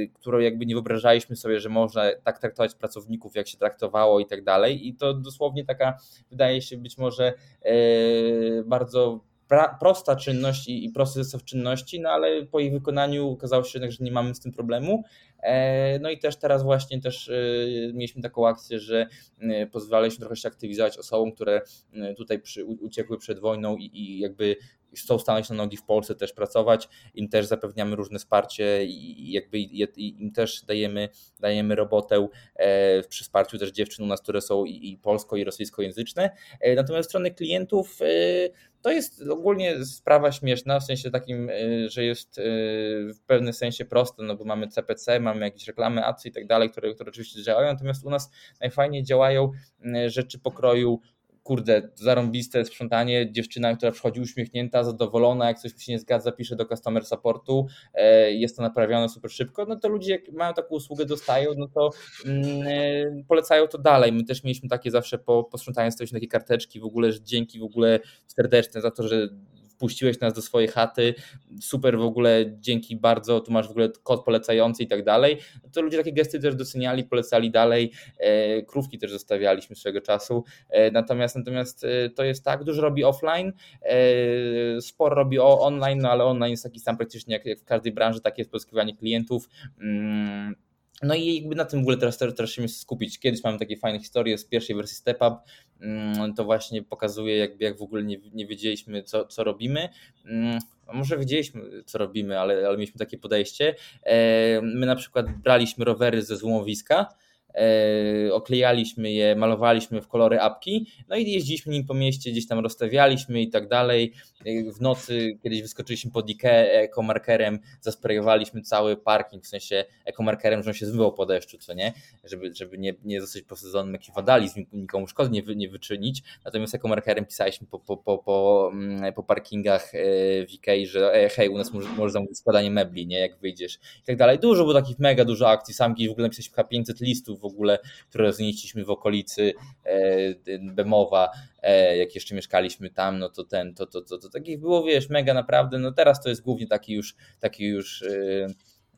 którą jakby nie wyobrażaliśmy sobie, że można tak traktować pracowników, jak się traktowało i tak dalej. I to dosłownie taka wydaje się być może e, bardzo prosta czynność i, prosty zestaw czynności, no ale po ich wykonaniu okazało się że nie mamy z tym problemu. E, no i też teraz właśnie też mieliśmy taką akcję, że pozwalaliśmy trochę się aktywizować osobom, które tutaj przy, uciekły przed wojną i, i jakby chcą stanąć na nogi w Polsce, też pracować, im też zapewniamy różne wsparcie i jakby im też dajemy, dajemy robotę e, przy wsparciu też dziewczyn u nas, które są i polsko i rosyjskojęzyczne. E, natomiast strony klientów e, to jest ogólnie sprawa śmieszna, w sensie takim, że jest w pewnym sensie proste, no bo mamy CPC, mamy jakieś reklamy, acy i tak dalej, które, które oczywiście działają, natomiast u nas najfajniej działają rzeczy pokroju kurde, zarąbiste sprzątanie, dziewczyna, która przychodzi uśmiechnięta, zadowolona, jak coś się nie zgadza, pisze do customer supportu, e, jest to naprawione super szybko, no to ludzie jak mają taką usługę, dostają, no to mm, e, polecają to dalej. My też mieliśmy takie zawsze po, po sprzątaniu takie karteczki w ogóle, że dzięki w ogóle serdeczne za to, że wpuściłeś nas do swojej chaty, super w ogóle, dzięki bardzo, tu masz w ogóle kod polecający i tak dalej, to ludzie takie gesty też doceniali, polecali dalej, e, krówki też zostawialiśmy swego czasu, e, natomiast natomiast e, to jest tak, dużo robi offline, sporo robi online, no ale online jest taki sam praktycznie jak w każdej branży, takie jest pozyskiwanie klientów, mm, No i jakby na tym w ogóle teraz, teraz, się skupić. Kiedyś mamy takie fajne historie z pierwszej wersji Step Up, to właśnie pokazuje jakby jak w ogóle nie, nie wiedzieliśmy co, co robimy. Mm, może wiedzieliśmy co robimy, ale, ale mieliśmy takie podejście. E, my na przykład braliśmy rowery ze złomowiska, oklejaliśmy je, malowaliśmy w kolory apki, no i jeździliśmy nim po mieście, gdzieś tam rozstawialiśmy i tak dalej. E, w nocy kiedyś wyskoczyliśmy pod Ikea ekomarkerem, zasprejowaliśmy cały parking, w sensie ekomarkerem, że on się zmywał po deszczu, co nie? Żeby, żeby nie, nie zostać po sezonem jakiś wadalizm, nikomu szkody nie, nie wyczynić. Natomiast ekomarkerem pisaliśmy po, po, po, po, mm, po parkingach e, w Ikei, że hej, u nas może, może zamówić składanie mebli, nie? Jak wyjdziesz i tak dalej. Dużo było takich mega dużo akcji, sam w ogóle napisaliśmy 500 listów w ogóle, które roznieśliśmy w okolicy e, Bemowa, e, jak jeszcze mieszkaliśmy tam, no to ten, to, to, to, to takich było, wiesz, mega naprawdę, no teraz to jest głównie taki już, taki już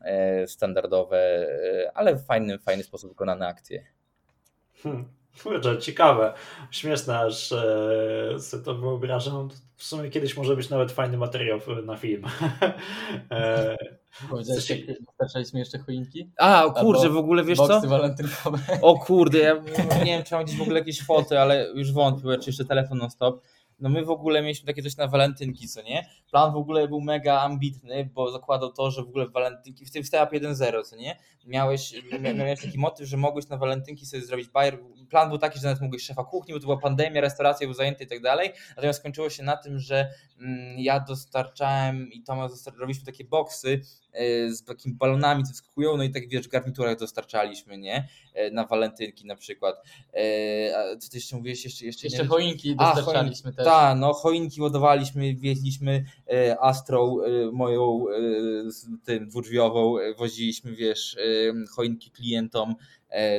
e, standardowe, ale w fajny, fajny sposób wykonane akcje. Hmm. Kurczę, ciekawe, śmieszne, aż e, sobie to wyobrażam. W sumie kiedyś może być nawet fajny materiał na film. <laughs> e, Powiedziałeś, jak dostarczaliśmy jeszcze choinki? A, kurczę, w ogóle wiesz co? walentynkowe. O kurde, ja nie wiem, czy mam gdzieś w ogóle jakieś foty, ale już wątpię, czy jeszcze telefon non stop no my w ogóle mieliśmy takie coś na walentynki, co nie? Plan w ogóle był mega ambitny, bo zakładał to, że w ogóle w walentynki, w tym Step 1.0, co nie? Miałeś, miałeś taki motyw, że mogłeś na walentynki sobie zrobić bajer. Plan był taki, że nawet mogłeś szefa kuchni, bo to była pandemia, restauracja był zajęty i tak dalej, natomiast skończyło się na tym, że mm, ja dostarczałem i Tomasz robiliśmy takie boksy E, z takimi balonami, co wskakują, no i tak wiesz, w garniturach dostarczaliśmy, nie? E, na walentynki na przykład. E, a co ty jeszcze mówiłeś? Jeszcze, jeszcze, jeszcze nie... choinki dostarczaliśmy a, też. Tak, no choinki ładowaliśmy, wieźliśmy Astrą moją tym dwudrzwiową, woziliśmy, wiesz, choinki klientom,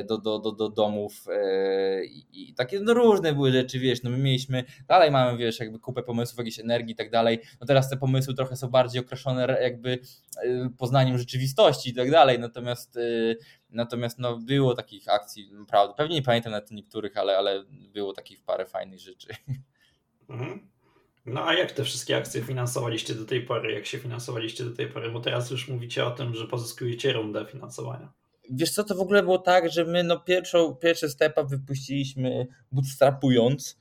do, do, do, do domów e, i, i takie no, różne były rzeczy, wiesz, no my mieliśmy, dalej mamy, wiesz, jakby kupę pomysłów, jakiejś energii i tak dalej, no teraz te pomysły trochę są bardziej określone jakby e, poznaniem rzeczywistości i tak dalej, natomiast natomiast no było takich akcji, naprawdę, pewnie nie pamiętam na niektórych, ale, ale było takich parę fajnych rzeczy. Mhm. No a jak te wszystkie akcje finansowaliście do tej pory? Jak się finansowaliście do tej pory? Bo teraz już mówicie o tym, że pozyskujecie rundę finansowania. Wiesz co, to w ogóle było tak, że my no pierwszą, pierwszy step up wypuściliśmy bootstrapując,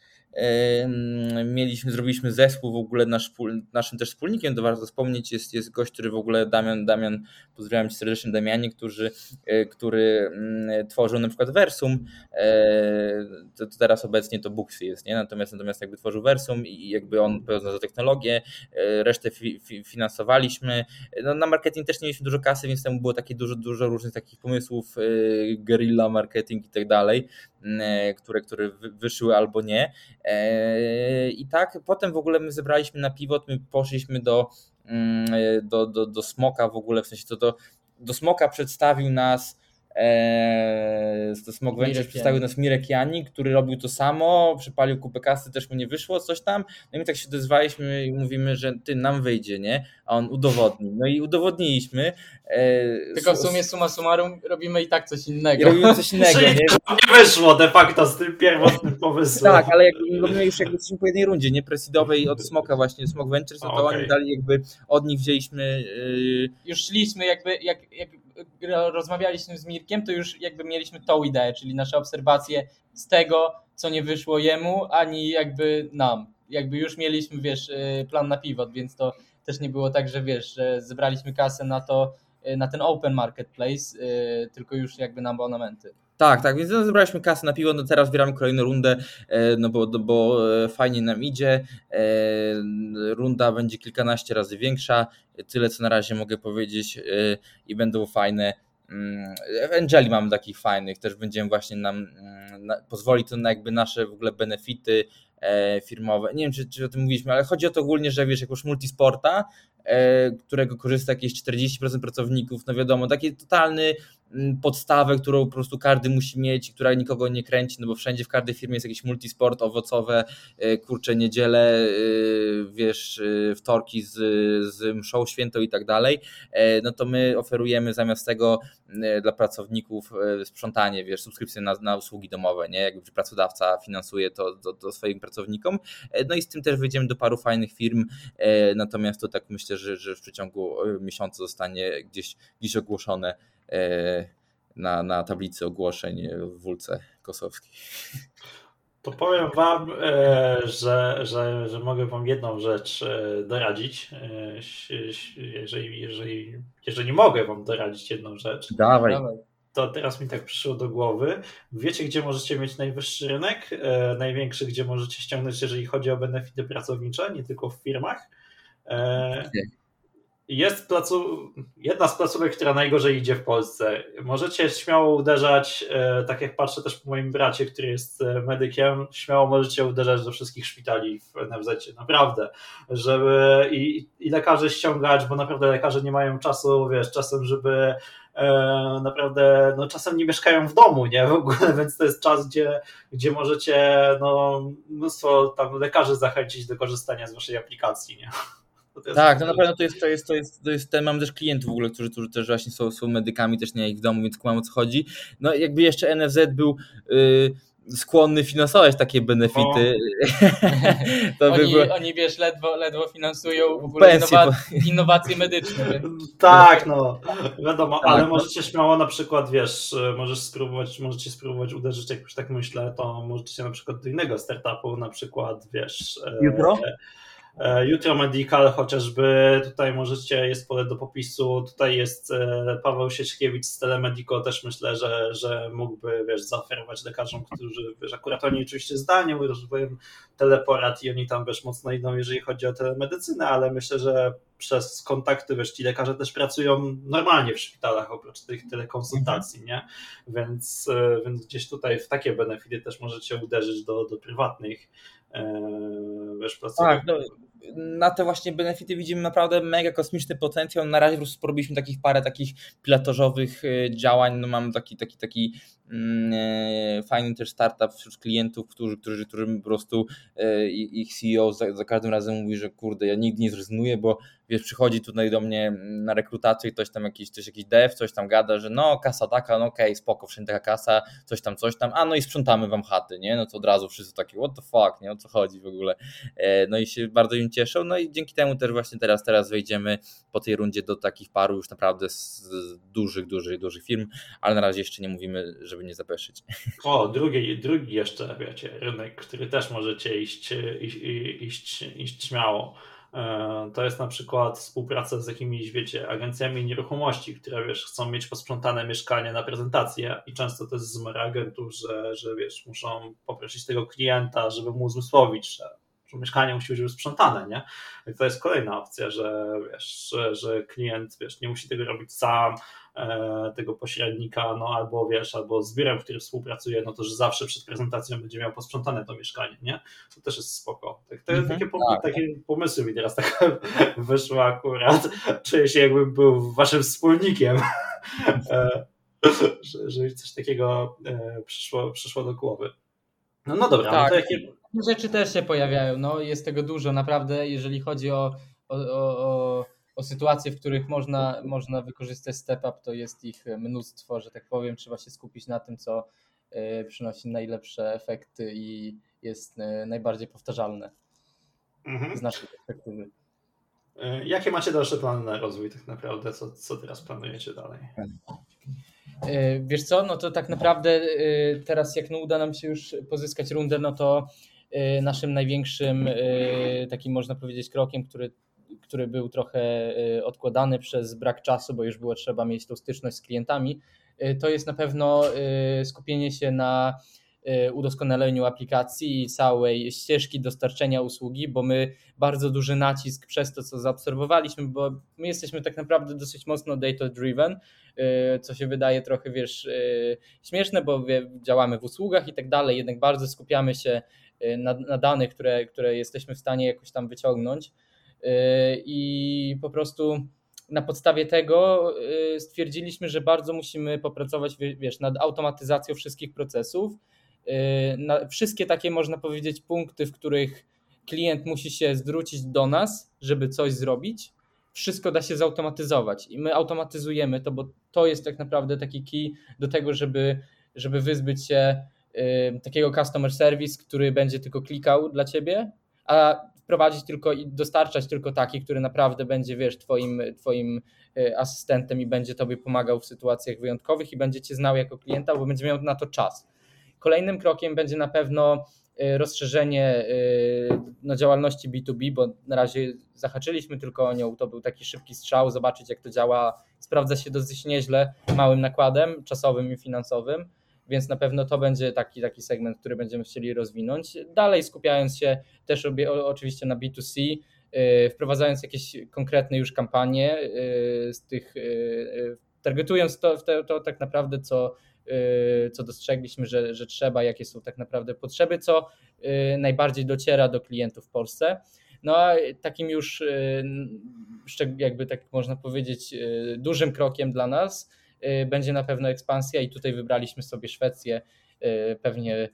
Mieliśmy, zrobiliśmy zespół w ogóle nasz, naszym też wspólnikiem, to warto wspomnieć, jest, jest gość, który w ogóle Damian, Damian, pozdrawiam cię serdecznie Damianie, który, e, który mm, tworzył na przykład Versum, e, to, to teraz obecnie to Booksy jest, nie? Natomiast, natomiast jakby tworzył Versum i jakby on pełno za technologię, e, resztę fi, fi, finansowaliśmy, no, na marketing też nie mieliśmy dużo kasy, więc temu było takie dużo, dużo różnych takich pomysłów, guerrilla marketing i tak dalej, które, które wyszły albo nie. I tak potem w ogóle my zebraliśmy na pivot, my poszliśmy do, mm, do, do, do Smoka w ogóle, w sensie to do Smoka przedstawił nas Eee, to Smog Ventures przedstawił nas Mirek Jani, który robił to samo, przypalił kupę kasy, też mu nie wyszło, coś tam. No i my tak się odezwaliśmy i mówimy, że ty nam wyjdzie, nie? A on udowodni. No i udowodnimy. Eee, Tylko w sumie summa summarum robimy i tak coś innego. I robimy coś innego, nie? nie wyszło de facto z tym pierwotnym pomysłem. tak, ale jakby robimy już jakby jesteśmy po jednej rundzie, nie? Presidowej od Smoka właśnie, Smog Ventures, no to okay. oni dali jakby, od nich wzięliśmy... Yy... Już szliśmy jakby, jak, jak rozmawialiśmy z Mirkiem, to już jakby mieliśmy tą ideę, czyli nasze obserwacje z tego, co nie wyszło jemu, ani jakby nam. Jakby już mieliśmy, wiesz, y, plan na pivot, więc to też nie było tak, że wiesz, że zebraliśmy kasę na to, y, na ten open marketplace, y, tylko już jakby na abonamenty. Tak, tak, więc zebraliśmy kasę na piwo, no teraz zbieramy kolejną rundę, e, no bo, bo e, fajnie nam idzie, e, runda będzie kilkanaście razy większa, tyle co na razie mogę powiedzieć i będą fajne. Mm, w Angeli mamy takich fajnych, też będziemy właśnie nam, mm, pozwoli to na jakby nasze w ogóle benefity firmowe, nie wiem czy, czy o tym mówiliśmy, ale chodzi o to ogólnie, że wiesz, jak już multisporta, którego korzysta jakieś 40% pracowników, no wiadomo, taki totalny Mm, podstawę, którą po prostu każdy musi mieć, która nikogo nie kręci, no bo wszędzie w każdej firmie jest jakiś multisport, owocowe, e, kurcze, niedziele, e, wiesz, e, wtorki z, z mszą świętą i tak dalej, no to my oferujemy zamiast tego dla pracowników sprzątanie, wiesz, subskrypcję na, na usługi domowe, nie, jakby pracodawca finansuje to do, do swoim pracownikom, no i z tym też wyjdziemy do paru fajnych firm, natomiast to tak myślę, że, że w przeciągu miesiąca zostanie gdzieś, gdzieś ogłoszone na, na tablicy ogłoszeń w Wólce Kosowskiej. To powiem Wam, e, że, że, że mogę Wam jedną rzecz e, doradzić. Jeżeli, jeżeli, jeżeli mogę Wam doradzić jedną rzecz, Dawaj. to teraz mi tak przyszło do głowy. Wiecie, gdzie możecie mieć najwyższy rynek? Największy, gdzie możecie ściągnąć, jeżeli chodzi o benefity pracownicze, nie tylko w firmach. Jest placu, jedna z placówek, która najgorzej idzie w Polsce. Możecie śmiało uderzać, e, tak jak patrzę też po moim bracie, który jest e, medykiem, śmiało możecie uderzać do wszystkich szpitali w NFZ. Naprawdę, żeby i, i lekarze ściągać, bo naprawdę lekarze nie mają czasu, wiesz, czasem, żeby e, naprawdę, no czasem nie mieszkają w domu, nie, w ogóle, <laughs> więc to jest czas, gdzie, gdzie możecie, no, mnóstwo tam lekarzy zachęcić do korzystania z waszej aplikacji, nie. Tak, no na pewno to jest, to jest, to jest, to jest ten, mam też klientów w ogóle, którzy, którzy też właśnie są, są medykami, też nie ich w domu, więc kumam o co chodzi. No jakby jeszcze NFZ był yy, skłonny finansować takie benefity. <laughs> to oni, by było... oni wiesz, ledwo, ledwo finansują w ogóle Pensje, innowacje, bo... <laughs> innowacje medyczne. Tak, no wiadomo, tak, ale no. możecie śmiało na przykład, wiesz, możesz spróbować, możecie spróbować uderzyć, jak już tak myślę, to możecie się na przykład do innego startupu, na przykład, wiesz... Jutro? E, E, Jutro Medical chociażby, tutaj możecie, jest pole do popisu, tutaj jest e, Paweł Sieczkiewicz z Telemedico, też myślę, że, że mógłby, wiesz, zaoferować lekarzom, którzy, wiesz, akurat oni oczywiście zdalnie używają teleporad i oni tam, wiesz, mocno idą, jeżeli chodzi o telemedycynę, ale myślę, że przez kontakty, wiesz, ci lekarze też pracują normalnie w szpitalach, oprócz tych telekonsultacji, nie? Więc, e, więc gdzieś tutaj w takie benefity też możecie uderzyć do, do prywatnych wiesz, placówek. Tak, no, na te właśnie benefity widzimy naprawdę mega kosmiczny potencjał. Na razie po prostu takich parę takich pilotażowych e, działań. No mam taki, taki, taki fajny też startup wśród klientów, którzy, którzy, którym po prostu e, ich CEO za, za, każdym razem mówi, że kurde, ja nigdy nie zrezygnuję, bo wiesz, przychodzi tutaj do mnie na rekrutację i ktoś tam jakiś, coś, jakiś dev, coś tam gada, że no kasa taka, no okej, okay, spoko, wszędzie taka kasa, coś tam, coś tam, a no i sprzątamy wam chaty, nie? No to od razu wszyscy takie, what the fuck, nie? O co chodzi w ogóle? No i się bardzo im cieszą, no i dzięki temu też właśnie teraz, teraz wejdziemy po tej rundzie do takich paru już naprawdę z dużych, dużych, dużych firm, ale na razie jeszcze nie mówimy, żeby nie zapeszyć. O, drugi, drugi jeszcze, wiecie, rynek, który też możecie iść, iść, iść, iść śmiało. E, to jest na przykład współpraca z jakimiś, wiecie, agencjami nieruchomości, które, wiesz, chcą mieć posprzątane mieszkanie na prezentację i często to jest z agentów, że, że, wiesz, muszą poprosić tego klienta, żeby mu uzmysłowić, że że mieszkanie musi być sprzątane, nie? I to jest kolejna opcja, że wiesz, że, że klient wiesz, nie musi tego robić sam, tego pośrednika, no albo wiesz, albo z biurem, w którym współpracuje, no to że zawsze przed prezentacją będzie miał posprzątane to mieszkanie, nie? To też jest spoko. Tak, to, mhm, takie, tak. takie pomysły mi teraz tak <laughs> wyszły akurat. Czuję się jakbym był waszym wspólnikiem. <laughs> E, że, że coś takiego e, przyszło, przyszło do głowy. No, no dobra, tak. no to jakie, rzeczy też się pojawiają. No, jest tego dużo, naprawdę, jeżeli chodzi o, o, o, o sytuacje, w których można, można wykorzystać step up, to jest ich mnóstwo, że tak powiem. Trzeba się skupić na tym, co e, przynosi najlepsze efekty i jest e, najbardziej powtarzalne mhm. z naszej perspektywy. E, jakie macie dalsze plany na rozwój tak naprawdę? Co, co teraz planujecie dalej? Wiesz co, no to tak naprawdę teraz jak no uda nam się już pozyskać rundę, no to naszym największym takim można powiedzieć krokiem, który, który był trochę y, odkładany przez brak czasu, bo już było trzeba mieć tą styczność z klientami, to jest na pewno skupienie się na udoskonaleniu aplikacji i całej ścieżki dostarczenia usługi, bo my bardzo duży nacisk przez to, co zaobserwowaliśmy, bo my jesteśmy tak naprawdę dosyć mocno data-driven, co się wydaje trochę, wiesz, śmieszne, bo działamy w usługach i tak dalej, jednak bardzo skupiamy się na, na danych, które, które jesteśmy w stanie jakoś tam wyciągnąć. Y, I po prostu na podstawie tego y, stwierdziliśmy, że bardzo musimy popracować wiesz, nad automatyzacją wszystkich procesów. Na wszystkie takie, można powiedzieć, punkty, w których klient musi się zwrócić do nas, żeby coś zrobić, wszystko da się zautomatyzować i my automatyzujemy to, bo to jest tak naprawdę taki key do tego, żeby, żeby wyzbyć się takiego customer service, który będzie tylko klikał dla ciebie, a wprowadzić tylko i dostarczać tylko taki, który naprawdę będzie, wiesz, twoim, twoim asystentem i będzie tobie pomagał w sytuacjach wyjątkowych i będzie cię znał jako klienta, bo będzie miał na to czas. Kolejnym krokiem będzie na pewno rozszerzenie no, działalności B2B, bo na razie zahaczyliśmy tylko o nią, to był taki szybki strzał, zobaczyć jak to działa, sprawdza się dosyć nieźle, małym nakładem czasowym i finansowym, więc na pewno to będzie taki, taki segment, który będziemy chcieli rozwinąć. Dalej skupiając się też oczywiście na B2C, wprowadzając jakieś konkretne już kampanie z tych, targetując to, to, to tak naprawdę, co, co dostrzegliśmy, że, że trzeba, jakie są tak naprawdę potrzeby, co najbardziej dociera do klientów w Polsce. No a takim już jakby tak można powiedzieć dużym krokiem dla nas będzie na pewno ekspansja i tutaj wybraliśmy sobie Szwecję. Pewnie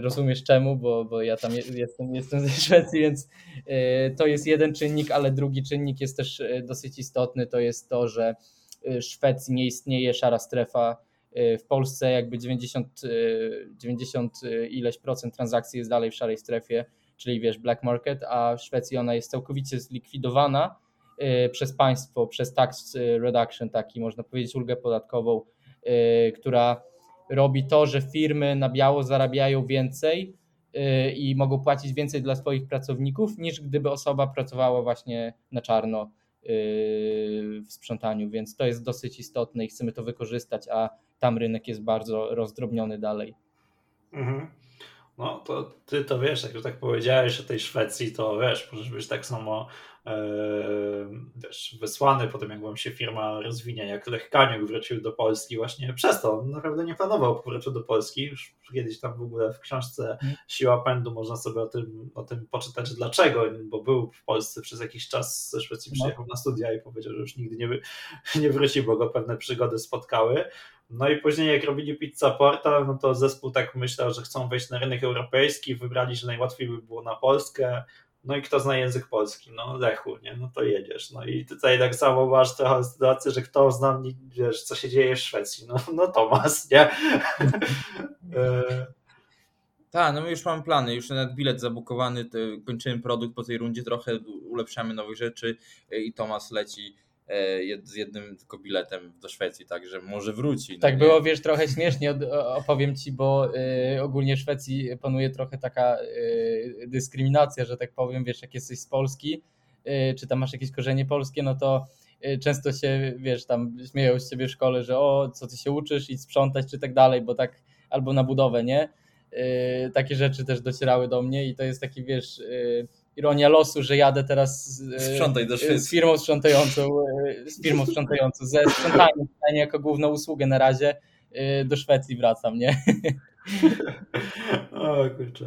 rozumiesz czemu, bo, bo ja tam jestem, jestem ze Szwecji, więc to jest jeden czynnik, ale drugi czynnik jest też dosyć istotny, to jest to, że w Szwecji nie istnieje szara strefa. W Polsce jakby 90, 90 ileś procent transakcji jest dalej w szarej strefie, czyli wiesz, black market, a w Szwecji ona jest całkowicie zlikwidowana przez państwo, przez tax reduction, taki można powiedzieć ulgę podatkową, która robi to, że firmy na biało zarabiają więcej i mogą płacić więcej dla swoich pracowników, niż gdyby osoba pracowała właśnie na czarno w sprzątaniu, więc to jest dosyć istotne i chcemy to wykorzystać, a tam rynek jest bardzo rozdrobniony dalej. Mhm. No to ty to wiesz, jak już tak powiedziałeś o tej Szwecji, to wiesz, możesz być tak samo też wysłany po tym, jak wam się firma rozwinie, jak Lech Kaniuk wrócił do Polski właśnie przez to. On naprawdę nie planował powrotu do Polski. Już kiedyś tam w ogóle w książce Siła Pędu można sobie o tym, o tym poczytać dlaczego, bo był w Polsce przez jakiś czas ze Szwecji, no. przyjechał na studia i powiedział, że już nigdy nie, <laughs> nie wróci, bo go pewne przygody spotkały. No i później jak robili Pizza Portal, no to zespół tak myślał, że chcą wejść na rynek europejski, wybrali, że najłatwiej by było na Polskę, no i kto zna język polski? No Lechu, nie? No to jedziesz. No i tutaj tak samo masz trochę sytuację, że kto zna, wiesz, co się dzieje w Szwecji? No, no Tomas, nie? <laughs> E, tak, no już mamy plany, już nawet bilet zabukowany, kończymy produkt po tej rundzie, trochę ulepszamy nowych rzeczy i Tomas leci E, z jednym tylko biletem do Szwecji, także może wróci. No tak nie? było, wiesz, trochę śmiesznie opowiem Ci, bo y, ogólnie w Szwecji panuje trochę taka y, dyskryminacja, że tak powiem, wiesz, jak jesteś z Polski, y, czy tam masz jakieś korzenie polskie, no to często się, wiesz, tam śmieją z Ciebie w szkole, że o, co Ty się uczysz i sprzątać, czy tak dalej, bo tak, albo na budowę, nie? Takie rzeczy też docierały do mnie i to jest taki, wiesz ironia losu, że jadę teraz z, do z firmą sprzątającą, z firmą sprzątającą, ze sprzątaniem jako główną usługę na razie do Szwecji wracam, nie? <laughs> O kurczę.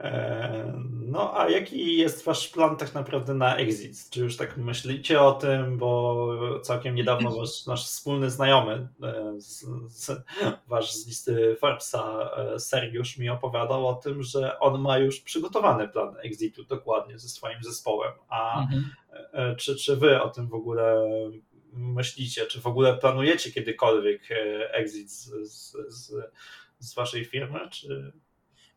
E, no a jaki jest wasz plan tak naprawdę na exit? Czy już tak myślicie o tym, bo całkiem niedawno <laughs> wasz, nasz wspólny znajomy, e, z, z, wasz z listy Forbesa, e, Sergiusz mi opowiadał o tym, że on ma już przygotowany plan exitu dokładnie ze swoim zespołem. A mhm. czy, czy wy o tym w ogóle myślicie? Czy w ogóle planujecie kiedykolwiek exit z, z, z z waszej firmy, czy...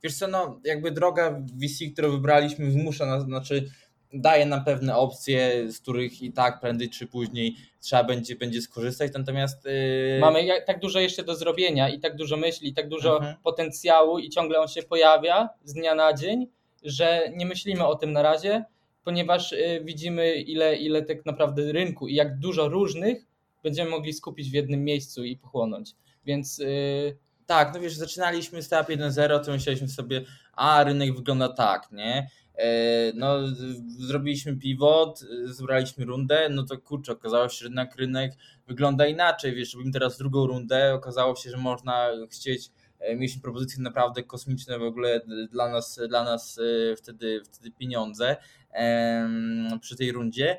Wiesz co, no jakby droga VC, którą wybraliśmy wymusza nas, znaczy daje nam pewne opcje, z których i tak prędzej czy później trzeba będzie, będzie skorzystać, natomiast... Yy... Mamy tak dużo jeszcze do zrobienia i tak dużo myśli, i tak dużo mhm. potencjału i ciągle on się pojawia z dnia na dzień, że nie myślimy o tym na razie, ponieważ yy, widzimy ile, ile tak naprawdę rynku i jak dużo różnych będziemy mogli skupić w jednym miejscu i pochłonąć. Więc yy, tak, no wiesz, zaczynaliśmy Startup 1.0, to myśleliśmy sobie, a rynek wygląda tak, nie? E, no, zrobiliśmy pivot, zebraliśmy rundę, no to kurczę, okazało się, że jednak rynek wygląda inaczej, wiesz, robimy teraz drugą rundę, okazało się, że można chcieć e, mieliśmy propozycje naprawdę kosmiczne w ogóle dla nas, dla nas e, wtedy, wtedy pieniądze przy tej rundzie,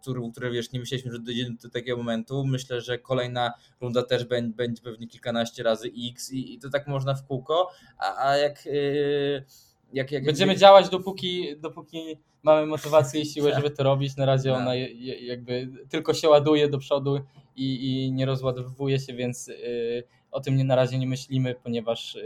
który, które wiesz, nie myśleliśmy, że dojdziemy do takiego momentu. Myślę, że kolejna runda też będzie, będzie pewnie kilkanaście razy X i, i to tak można w kółko, a, a jak, y, jak, jak Będziemy działać dopóki, dopóki mamy motywację i siłę, tak. żeby to robić. Na razie tak. ona jakby tylko się ładuje do przodu i, i nie rozładowuje się, więc y, o tym nie, na razie nie myślimy, ponieważ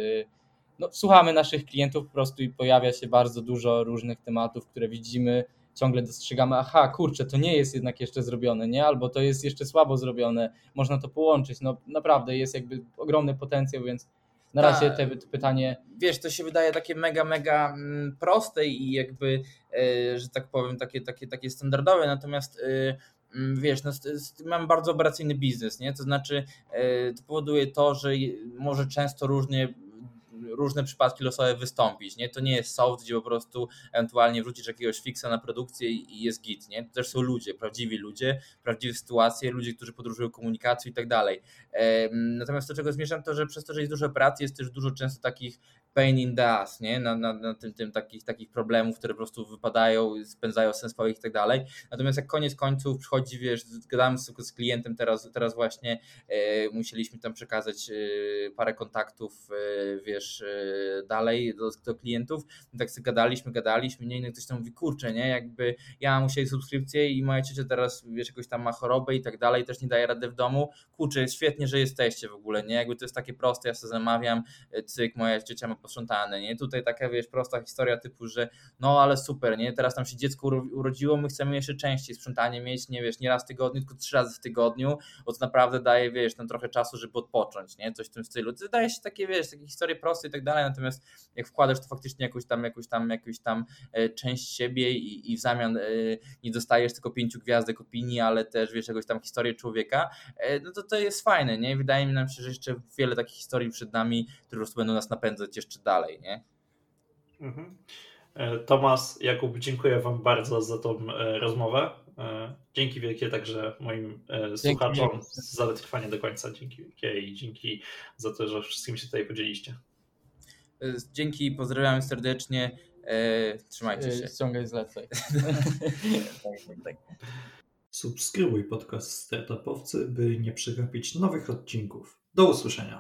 no, słuchamy naszych klientów po prostu i pojawia się bardzo dużo różnych tematów, które widzimy, ciągle dostrzegamy, aha, kurczę, to nie jest jednak jeszcze zrobione, nie? Albo to jest jeszcze słabo zrobione, można to połączyć. No naprawdę jest jakby ogromny potencjał, więc na Tak. razie te, te pytanie wiesz, to się wydaje takie mega, mega mm, proste i jakby, e, że tak powiem, takie, takie, takie standardowe, natomiast e, mm, wiesz, no, st- st- mam bardzo operacyjny biznes, nie? To znaczy e, to powoduje to, że może często różnie różne przypadki losowe wystąpić, nie? To nie jest soft, gdzie po prostu ewentualnie wrzucisz jakiegoś fixa na produkcję i jest git, nie? To też są ludzie, prawdziwi ludzie, prawdziwe sytuacje, ludzie, którzy podróżują komunikacją i tak dalej. Natomiast do czego zmierzam, to że przez to, że jest dużo operacji, jest też dużo często takich pain in the ass, nie? Na, na, na tym, tym takich, takich problemów, które po prostu wypadają, spędzają sens swoich i tak dalej. Natomiast jak koniec końców przychodzi, wiesz, gadałem z, z klientem teraz, teraz właśnie e, musieliśmy tam przekazać e, parę kontaktów, e, wiesz, e, dalej do, do klientów. Tak sobie gadaliśmy, gadaliśmy, nie, i ktoś tam mówi, kurczę, nie, jakby ja musieli subskrypcję i moja ciocia teraz, wiesz, jakoś tam ma chorobę i tak dalej, też nie daje rady w domu. Kurczę, świetnie, że jesteście w ogóle, nie, jakby to jest takie proste, ja sobie zamawiam, e, cyk, moja ciocia ma posprzątane, nie, tutaj taka, wiesz, prosta historia typu, że no ale super, nie, teraz tam się dziecko uro- urodziło, my chcemy jeszcze częściej sprzątanie mieć, nie wiesz, nie raz w tygodniu, tylko trzy razy w tygodniu, bo to naprawdę daje, wiesz, tam trochę czasu, żeby odpocząć, nie, coś w tym stylu. To wydaje się takie, wiesz, takie historie proste i tak dalej, natomiast jak wkładasz to faktycznie jakąś tam, jakąś tam, jakąś tam e, część siebie i, i w zamian e, nie dostajesz tylko pięciu gwiazdek opinii, ale też, wiesz, jakąś tam historię człowieka, e, no to to jest fajne, nie, wydaje mi nam się, że jeszcze wiele takich historii przed nami, które po prostu będą nas napędzać jeszcze dalej, nie. Mhm. E, Tomas, Jakub, dziękuję Wam bardzo za tą e, rozmowę. E, Dzięki wielkie także moim e, słuchaczom wielkie. za wytrwanie do końca. Dzięki wielkie i dzięki za to, że wszystkim się tutaj podzieliście. Dzięki, pozdrawiam serdecznie, trzymajcie się. ściągaj zlecaj. <laughs> Subskrybuj podcast Startupowcy, by nie przegapić nowych odcinków. Do usłyszenia.